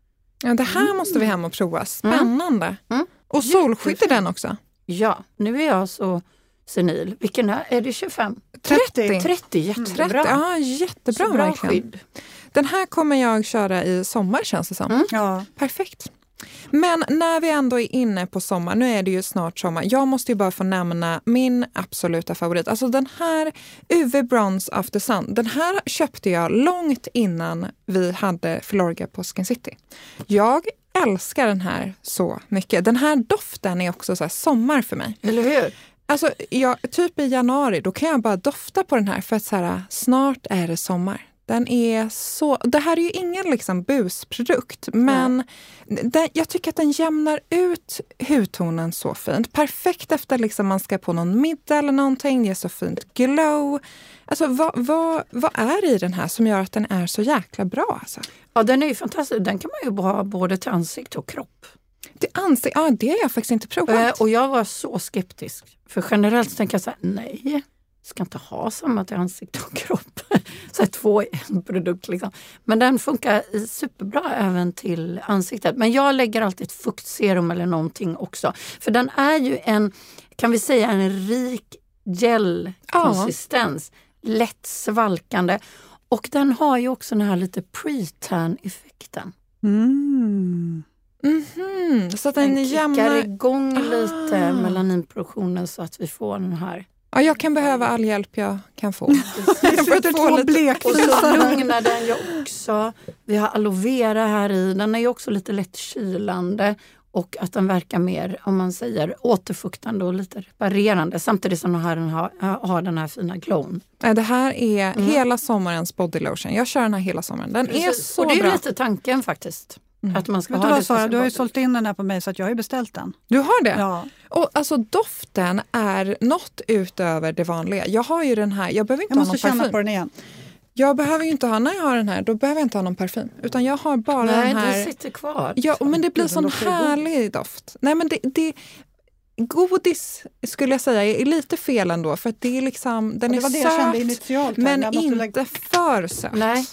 Ja, det här måste vi hem och prova. Spännande! Mm. Mm. Och solskydd är den också? Ja, nu är jag så senil. Vilken är, är det 25? 30. 30, jättebra. 30, ja, jättebra så bra verkligen. skydd. Den här kommer jag köra i sommar känns det som. Mm. Ja. Perfekt. Men när vi ändå är inne på sommar, nu är det ju snart sommar. Jag måste ju bara få nämna min absoluta favorit. Alltså den här UV Bronze After Sun. Den här köpte jag långt innan vi hade Filorga på Skin City. Jag älskar den här så mycket. Den här doften är också så sommar för mig. Eller hur? Alltså, jag, typ i januari, då kan jag bara dofta på den här för att så här, snart är det sommar. Den är så... Det här är ju ingen liksom busprodukt, men den, jag tycker att den jämnar ut hudtonen så fint. Perfekt efter liksom man ska på någon middag eller någonting. Det är så fint glow. Alltså, vad, vad, vad är det i den här som gör att den är så jäkla bra? Alltså? Ja, den är ju fantastisk. Den kan man ju ha både till ansikte och kropp. Det, ansikte, ja, det har jag faktiskt inte provat. Eh, och jag var så skeptisk. För generellt tänker jag så här, nej, ska inte ha samma till ansikte och kropp. så två i en produkt. Liksom. Men den funkar superbra även till ansiktet. Men jag lägger alltid ett fuktserum eller någonting också. För den är ju en, kan vi säga, en rik gelkonsistens. Ja. Lätt svalkande. Och den har ju också den här lite pre-tan-effekten. Mm. Mm -hmm. Så att den, den kickar jämnar... igång lite ah. melaninproduktionen så att vi får den här Ja, jag kan behöva all hjälp jag kan få. för att få lite... Och så lugnar den ju också. Vi har aloe vera här i. Den är ju också lite lätt kylande och att den verkar mer, om man säger återfuktande och lite reparerande samtidigt som den har den här, har den här fina glown. Det här är mm. hela sommarens body lotion. Jag kör den här hela sommaren. Den Precis. är så och det är bra. lite tanken faktiskt. Mm. Att man ska Vet ha du vad Sara, du har ju sålt in den här på mig så att jag har ju beställt den. Du har det? Ja. Och alltså doften är något utöver det vanliga. Jag har ju den här, jag behöver inte jag ha någon parfym. Jag måste känna på den igen. Jag behöver ju inte ha, när jag har den här, då behöver jag inte ha någon parfym. Utan jag har bara Nej, den här... Nej, sitter kvar. Ja, men det blir sån härlig doft. Nej, men det, det, Godis skulle jag säga är lite fel ändå för att det är liksom, den är söt initialt, men inte lägga... för söt. Nej.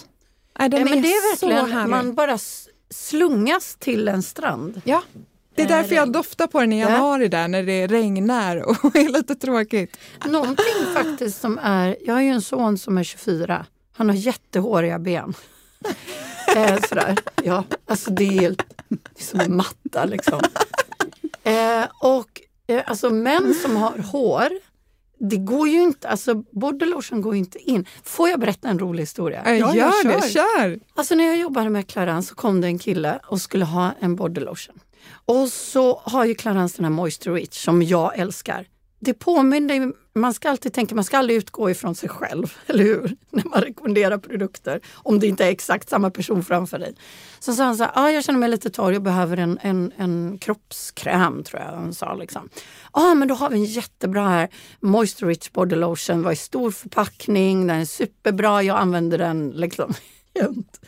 Nej, den Nej, men är det är verkligen, man bara slungas till en strand. Ja, det är därför jag doftar på den i januari där när det regnar och är lite tråkigt. Någonting faktiskt som är, jag har ju en son som är 24. Han har jättehåriga ben. eh, sådär. Ja, alltså det är helt det är som en matta liksom. Eh, och eh, alltså män som har hår det går ju inte, alltså lotion går inte in. Får jag berätta en rolig historia? Ja, ja gör kör. det, kör! Alltså när jag jobbade med Clarence så kom det en kille och skulle ha en body lotion. Och så har ju Clarence den här Moisture Rich som jag älskar det påminner, man ska alltid tänka, man ska aldrig utgå ifrån sig själv, eller hur? När man rekommenderar produkter, om det inte är exakt samma person framför dig. Så sa han så här, ah, jag känner mig lite torr, jag behöver en, en, en kroppskräm tror jag han sa. Liksom. ah, men då har vi en jättebra här, Moisture Rich Body Lotion, var i stor förpackning, den är superbra, jag använder den liksom jämt.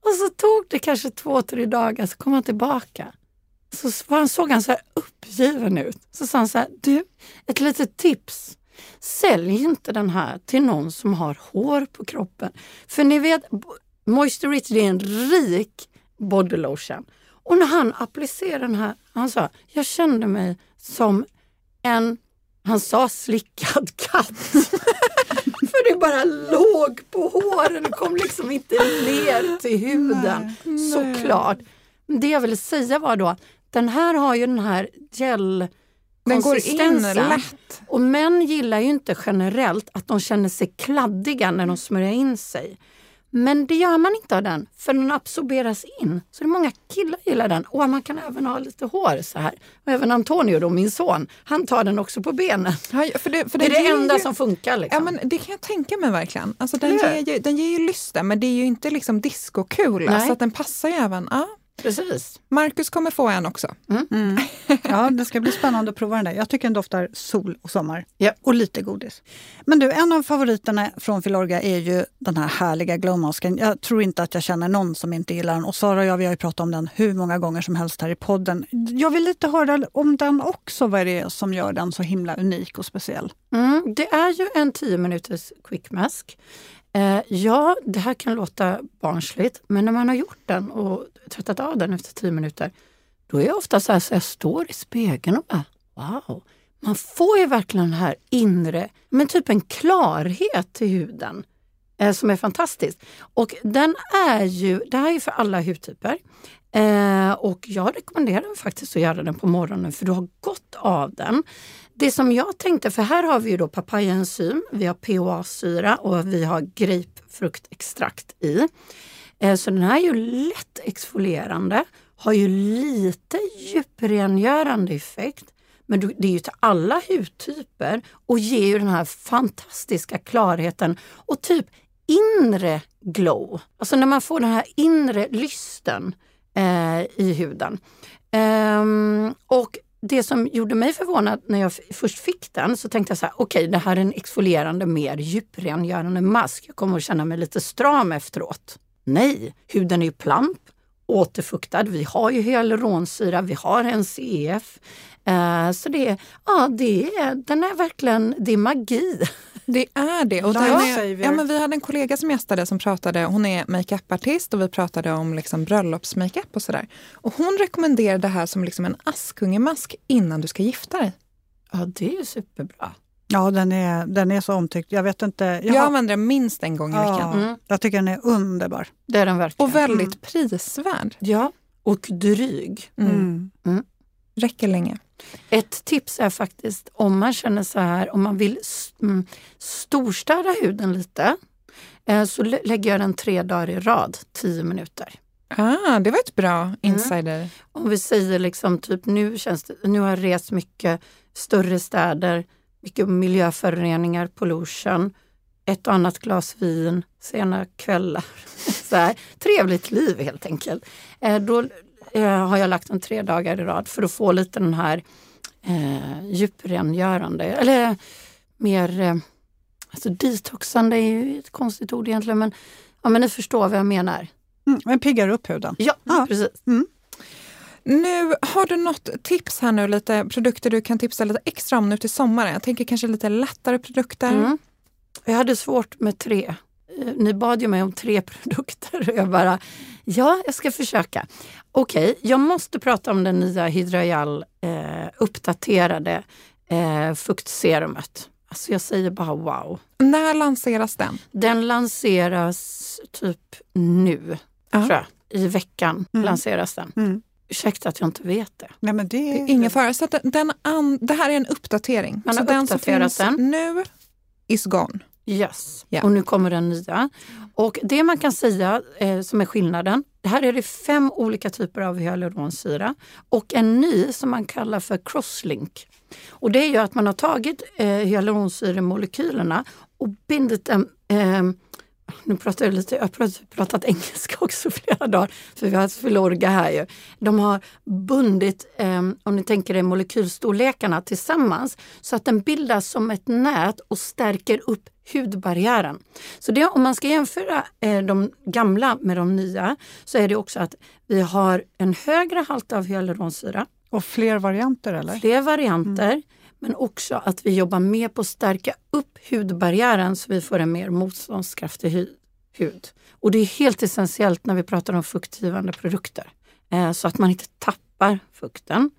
Och så tog det kanske två, tre dagar, så kom han tillbaka. Så han såg han så här uppgiven ut. Så sa han så här, du, ett litet tips. Sälj inte den här till någon som har hår på kroppen. För ni vet, Moisture Rich är en rik body lotion. Och när han applicerade den här, han sa, jag kände mig som en, han sa slickad katt. För det bara låg på håren, det kom liksom inte ner till huden. Nej, Såklart. Det jag ville säga var då, den här har ju den här gel den går in lätt. Och män gillar ju inte generellt att de känner sig kladdiga när de smörjer in sig. Men det gör man inte av den, för den absorberas in. Så det är många killar gillar den. Och man kan även ha lite hår så här. Och även Antonio, då, min son, han tar den också på benen. Ja, för det, för det, är det enda ju, som funkar. Liksom. Ja, men det kan jag tänka mig verkligen. Alltså, den, ger ju, den ger ju lyster, men det är ju inte liksom discokula. Så att den passar ju även... Ja. Precis. Marcus kommer få en också. Mm. Mm. Ja, det ska bli spännande att prova den där. Jag tycker den doftar sol och sommar. Yep. Och lite godis. Men du, en av favoriterna från Filorga är ju den här härliga glowmasken. Jag tror inte att jag känner någon som inte gillar den. Och Sara och jag vi har ju pratat om den hur många gånger som helst här i podden. Jag vill lite höra om den också, vad det är som gör den så himla unik och speciell. Mm, det är ju en 10 minuters quick mask. Eh, ja, det här kan låta barnsligt, men när man har gjort den och tvättat av den efter tio minuter, då är jag ofta så här så jag står i spegeln och bara wow. Man får ju verkligen den här inre, men typ en klarhet till huden. eh, som är fantastisk. Och den är ju, det här är för alla hudtyper. Eh, och jag rekommenderar faktiskt att göra den på morgonen för du har gott av den. Det som jag tänkte, för här har vi ju då papayaenzym, vi har POA-syra och vi har grapefruktextrakt i. Eh, så den här är ju lätt exfolierande, har ju lite djuprengörande effekt. Men det är ju till alla hudtyper och ger ju den här fantastiska klarheten och typ inre glow. Alltså när man får den här inre lysten eh, i huden. Um, och det som gjorde mig förvånad när jag först fick den så tänkte jag så här, okej okay, det här är en exfolierande mer djuprengörande mask. Jag kommer att känna mig lite stram efteråt. Nej, huden är ju plamp, återfuktad. Vi har ju hyaluronsyra, vi har NCF. Eh, så det, ja, det är, den är verkligen, det är magi. Det är det. Och är, ja, men vi hade en kollega som gästade som pratade, hon är makeupartist och vi pratade om liksom bröllopsmakeup och sådär. Och hon rekommenderar det här som liksom en Askungemask innan du ska gifta dig. Ja, det är superbra. Ja, den är, den är så omtyckt. Jag vet inte. Jag, jag har... använder den minst en gång i ja, veckan. Mm. Jag tycker den är underbar. Det är den verkligen. Och väldigt mm. prisvärd. Ja, och dryg. Mm. Mm. Räcker länge. Ett tips är faktiskt om man känner så här, om man vill mm, storstäda huden lite, eh, så lägger jag den tre dagar i rad, tio minuter. Ah, det var ett bra mm. insider. Mm. Om vi säger liksom typ nu, känns det, nu har jag rest mycket större städer, mycket miljöföroreningar, pollution, ett och annat glas vin, sena kvällar. Så här, trevligt liv helt enkelt. Eh, då eh, har jag lagt den tre dagar i rad för att få lite den här eh, djuprengörande, eller mer eh, alltså detoxande är ju ett konstigt ord egentligen men, ja, men ni förstår vad jag menar. Mm, men piggar upp huden. Ja, ja. precis. Mm. Nu Har du något tips här nu, lite produkter du kan tipsa lite extra om nu till sommaren? Jag tänker kanske lite lättare produkter. Mm. Jag hade svårt med tre. Eh, ni bad ju mig om tre produkter och jag bara, ja, jag ska försöka. Okej, okay, jag måste prata om den nya Hydrajal eh, uppdaterade eh, fuktserumet. Alltså jag säger bara wow. När lanseras den? Den lanseras typ nu, tror jag. I veckan mm. lanseras den. Mm. Ursäkta att jag inte vet det. Nej, men det, det är ingen fara. Så den an, det här är en uppdatering. Man har så den som finns den. nu is gone. Yes, yeah. och nu kommer den nya. Och det man kan säga eh, som är skillnaden, här är det fem olika typer av hyaluronsyra och en ny som man kallar för crosslink. Och det är ju att man har tagit eh, hyaluronsyremolekylerna och bindit dem eh, nu pratar jag lite, jag har pratat engelska också flera dagar, för vi har haft Filorga här ju. De har bundit, eh, om ni tänker er molekylstorlekarna tillsammans, så att den bildas som ett nät och stärker upp hudbarriären. Så det, om man ska jämföra eh, de gamla med de nya så är det också att vi har en högre halt av hyaluronsyra. Och fler varianter eller? Fler varianter. Mm. Men också att vi jobbar mer på att stärka upp hudbarriären så vi får en mer motståndskraftig hud. Och det är helt essentiellt när vi pratar om fuktgivande produkter. Eh, så att man inte tappar fukten.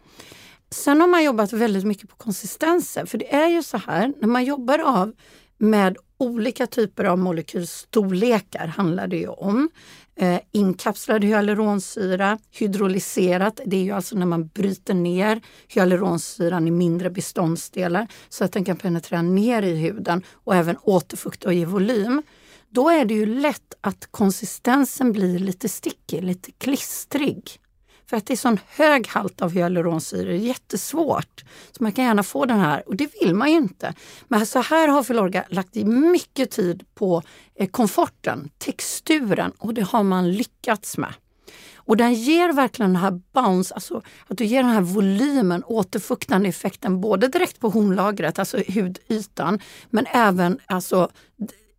Sen har man jobbat väldigt mycket på konsistensen. För det är ju så här, när man jobbar av med olika typer av molekylstorlekar handlar det ju om. Eh, inkapslad hyaluronsyra, hydrolyserat, det är ju alltså när man bryter ner hyaluronsyran i mindre beståndsdelar så att den kan penetrera ner i huden och även återfukta och ge volym. Då är det ju lätt att konsistensen blir lite stickig, lite klistrig. För att det är sån hög halt av hyaluronsyra, det är jättesvårt. Så man kan gärna få den här och det vill man ju inte. Men så här har Filorga lagt i mycket tid på eh, komforten, texturen och det har man lyckats med. Och den ger verkligen den här bounce, alltså att du ger den här volymen, återfuktande effekten både direkt på hornlagret, alltså hudytan, men även alltså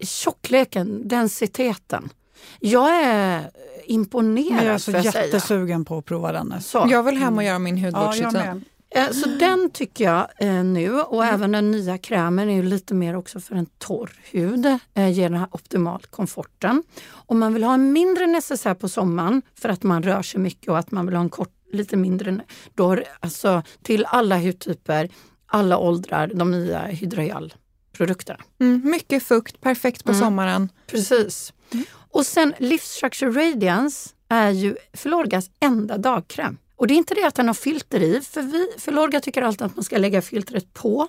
tjockleken, densiteten. Jag är imponerad. Jag är så jättesugen på att prova den. Så. Jag vill hem och göra min hudvårdsrutin. Ja, så den tycker jag eh, nu och mm. även den nya krämen är ju lite mer också för en torr hud. Eh, ger den här optimal komforten. Om man vill ha en mindre necessär på sommaren för att man rör sig mycket och att man vill ha en kort, lite mindre, då alltså till alla hudtyper, alla åldrar, de nya Hydroyal produkterna. Mm, mycket fukt, perfekt på mm. sommaren. Precis. Mm. Och sen Livstructure Radiance är ju Filorgas enda dagkräm. Och det är inte det att den har filter i, för vi, Filorga tycker alltid att man ska lägga filtret på.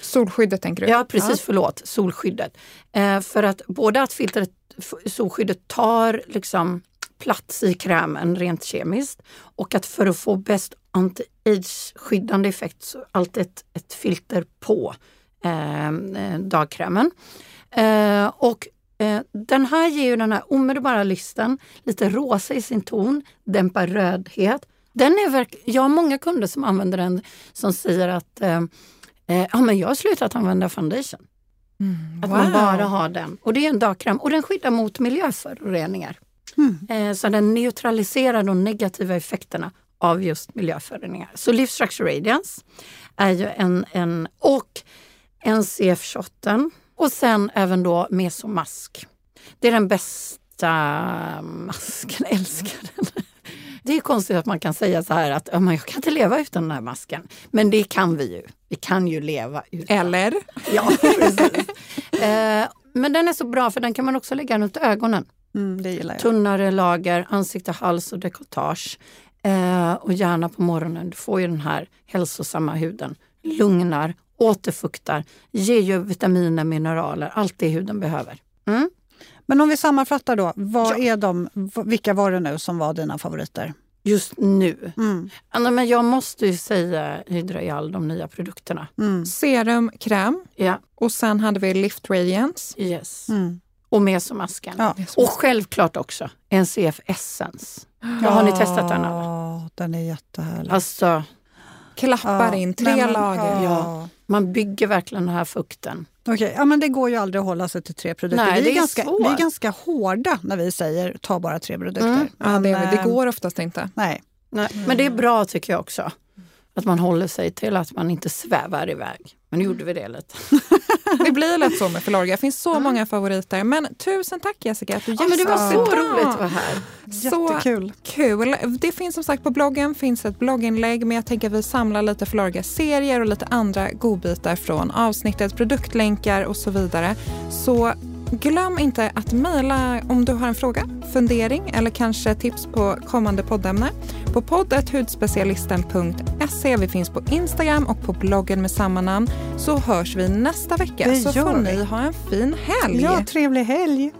Solskyddet tänker du? Ja precis, ja. förlåt, solskyddet. Eh, för att både att filtret, solskyddet tar liksom plats i krämen rent kemiskt och att för att få bäst anti-age-skyddande effekt så alltid ett, ett filter på eh, eh, dagkrämen. Eh, och eh, den här ger ju den här omedelbara lysten, lite rosa i sin ton, dämpar rödhet. Den är verk jag har många kunder som använder den som säger att eh, eh, ja, men jag har slutat använda foundation. Mm, att wow. man bara har den. Och det är en dagkräm och den skyddar mot miljöföroreningar. Mm. så den neutraliserar de negativa effekterna av just miljöföroreningar. Så Livstructure Radiance är ju en, en och NCF-shotten och sen även då Mesomask. Det är den bästa masken, älskar den. Det är konstigt att man kan säga så här att jag kan inte leva utan den här masken. Men det kan vi ju. Vi kan ju leva utan. Eller? Ja, precis. Eh, men den är så bra för den kan man också lägga runt ögonen. Mm, det gillar jag. Tunnare lager, ansikte, hals och dekolletage. Eh, och gärna på morgonen. Du får ju den här hälsosamma huden. Lugnar, återfuktar, ger ju vitaminer, mineraler, allt det huden behöver. Mm. Men om vi sammanfattar då, vad ja. är de, vilka var det nu som var dina favoriter? Just nu? Mm. Men jag måste ju säga Hydraial, de nya produkterna. Mm. Serum, kräm ja. och sen hade vi Lift Radiance. Yes. Mm. Och mesomasken. Ja. Och självklart också NCF Essence. Ja, har ni testat den? Ja, den är jättehärlig. Alltså, Klappar ja. in tre men, lager. Ja. Man bygger verkligen den här fukten. Okay. Ja, men det går ju aldrig att hålla sig till tre produkter. Nej, vi, är, är ganska, vi är ganska hårda när vi säger ta bara tre produkter. Mm. Men, ja, det, det, går oftast inte. Nej. nej. Men det är bra tycker jag också. Att man håller sig till att man inte svävar iväg. Men nu gjorde vi det lite. det blir lätt så med Filorga. Det finns så mm. många favoriter. Men tusen tack Jessica att du ja, men Det var så roligt att vara här. Så Jättekul. kul. Det finns som sagt på bloggen finns ett blogginlägg men jag tänker att vi samlar lite Filorga-serier och lite andra godbitar från avsnittet, produktlänkar och så vidare. Så Glöm inte att mejla om du har en fråga, fundering eller kanske tips på kommande poddämne på poddathudspecialisten.se. Vi finns på Instagram och på bloggen med samma namn. Så hörs vi nästa vecka. Det så får ni ha en fin helg. Ja, trevlig helg.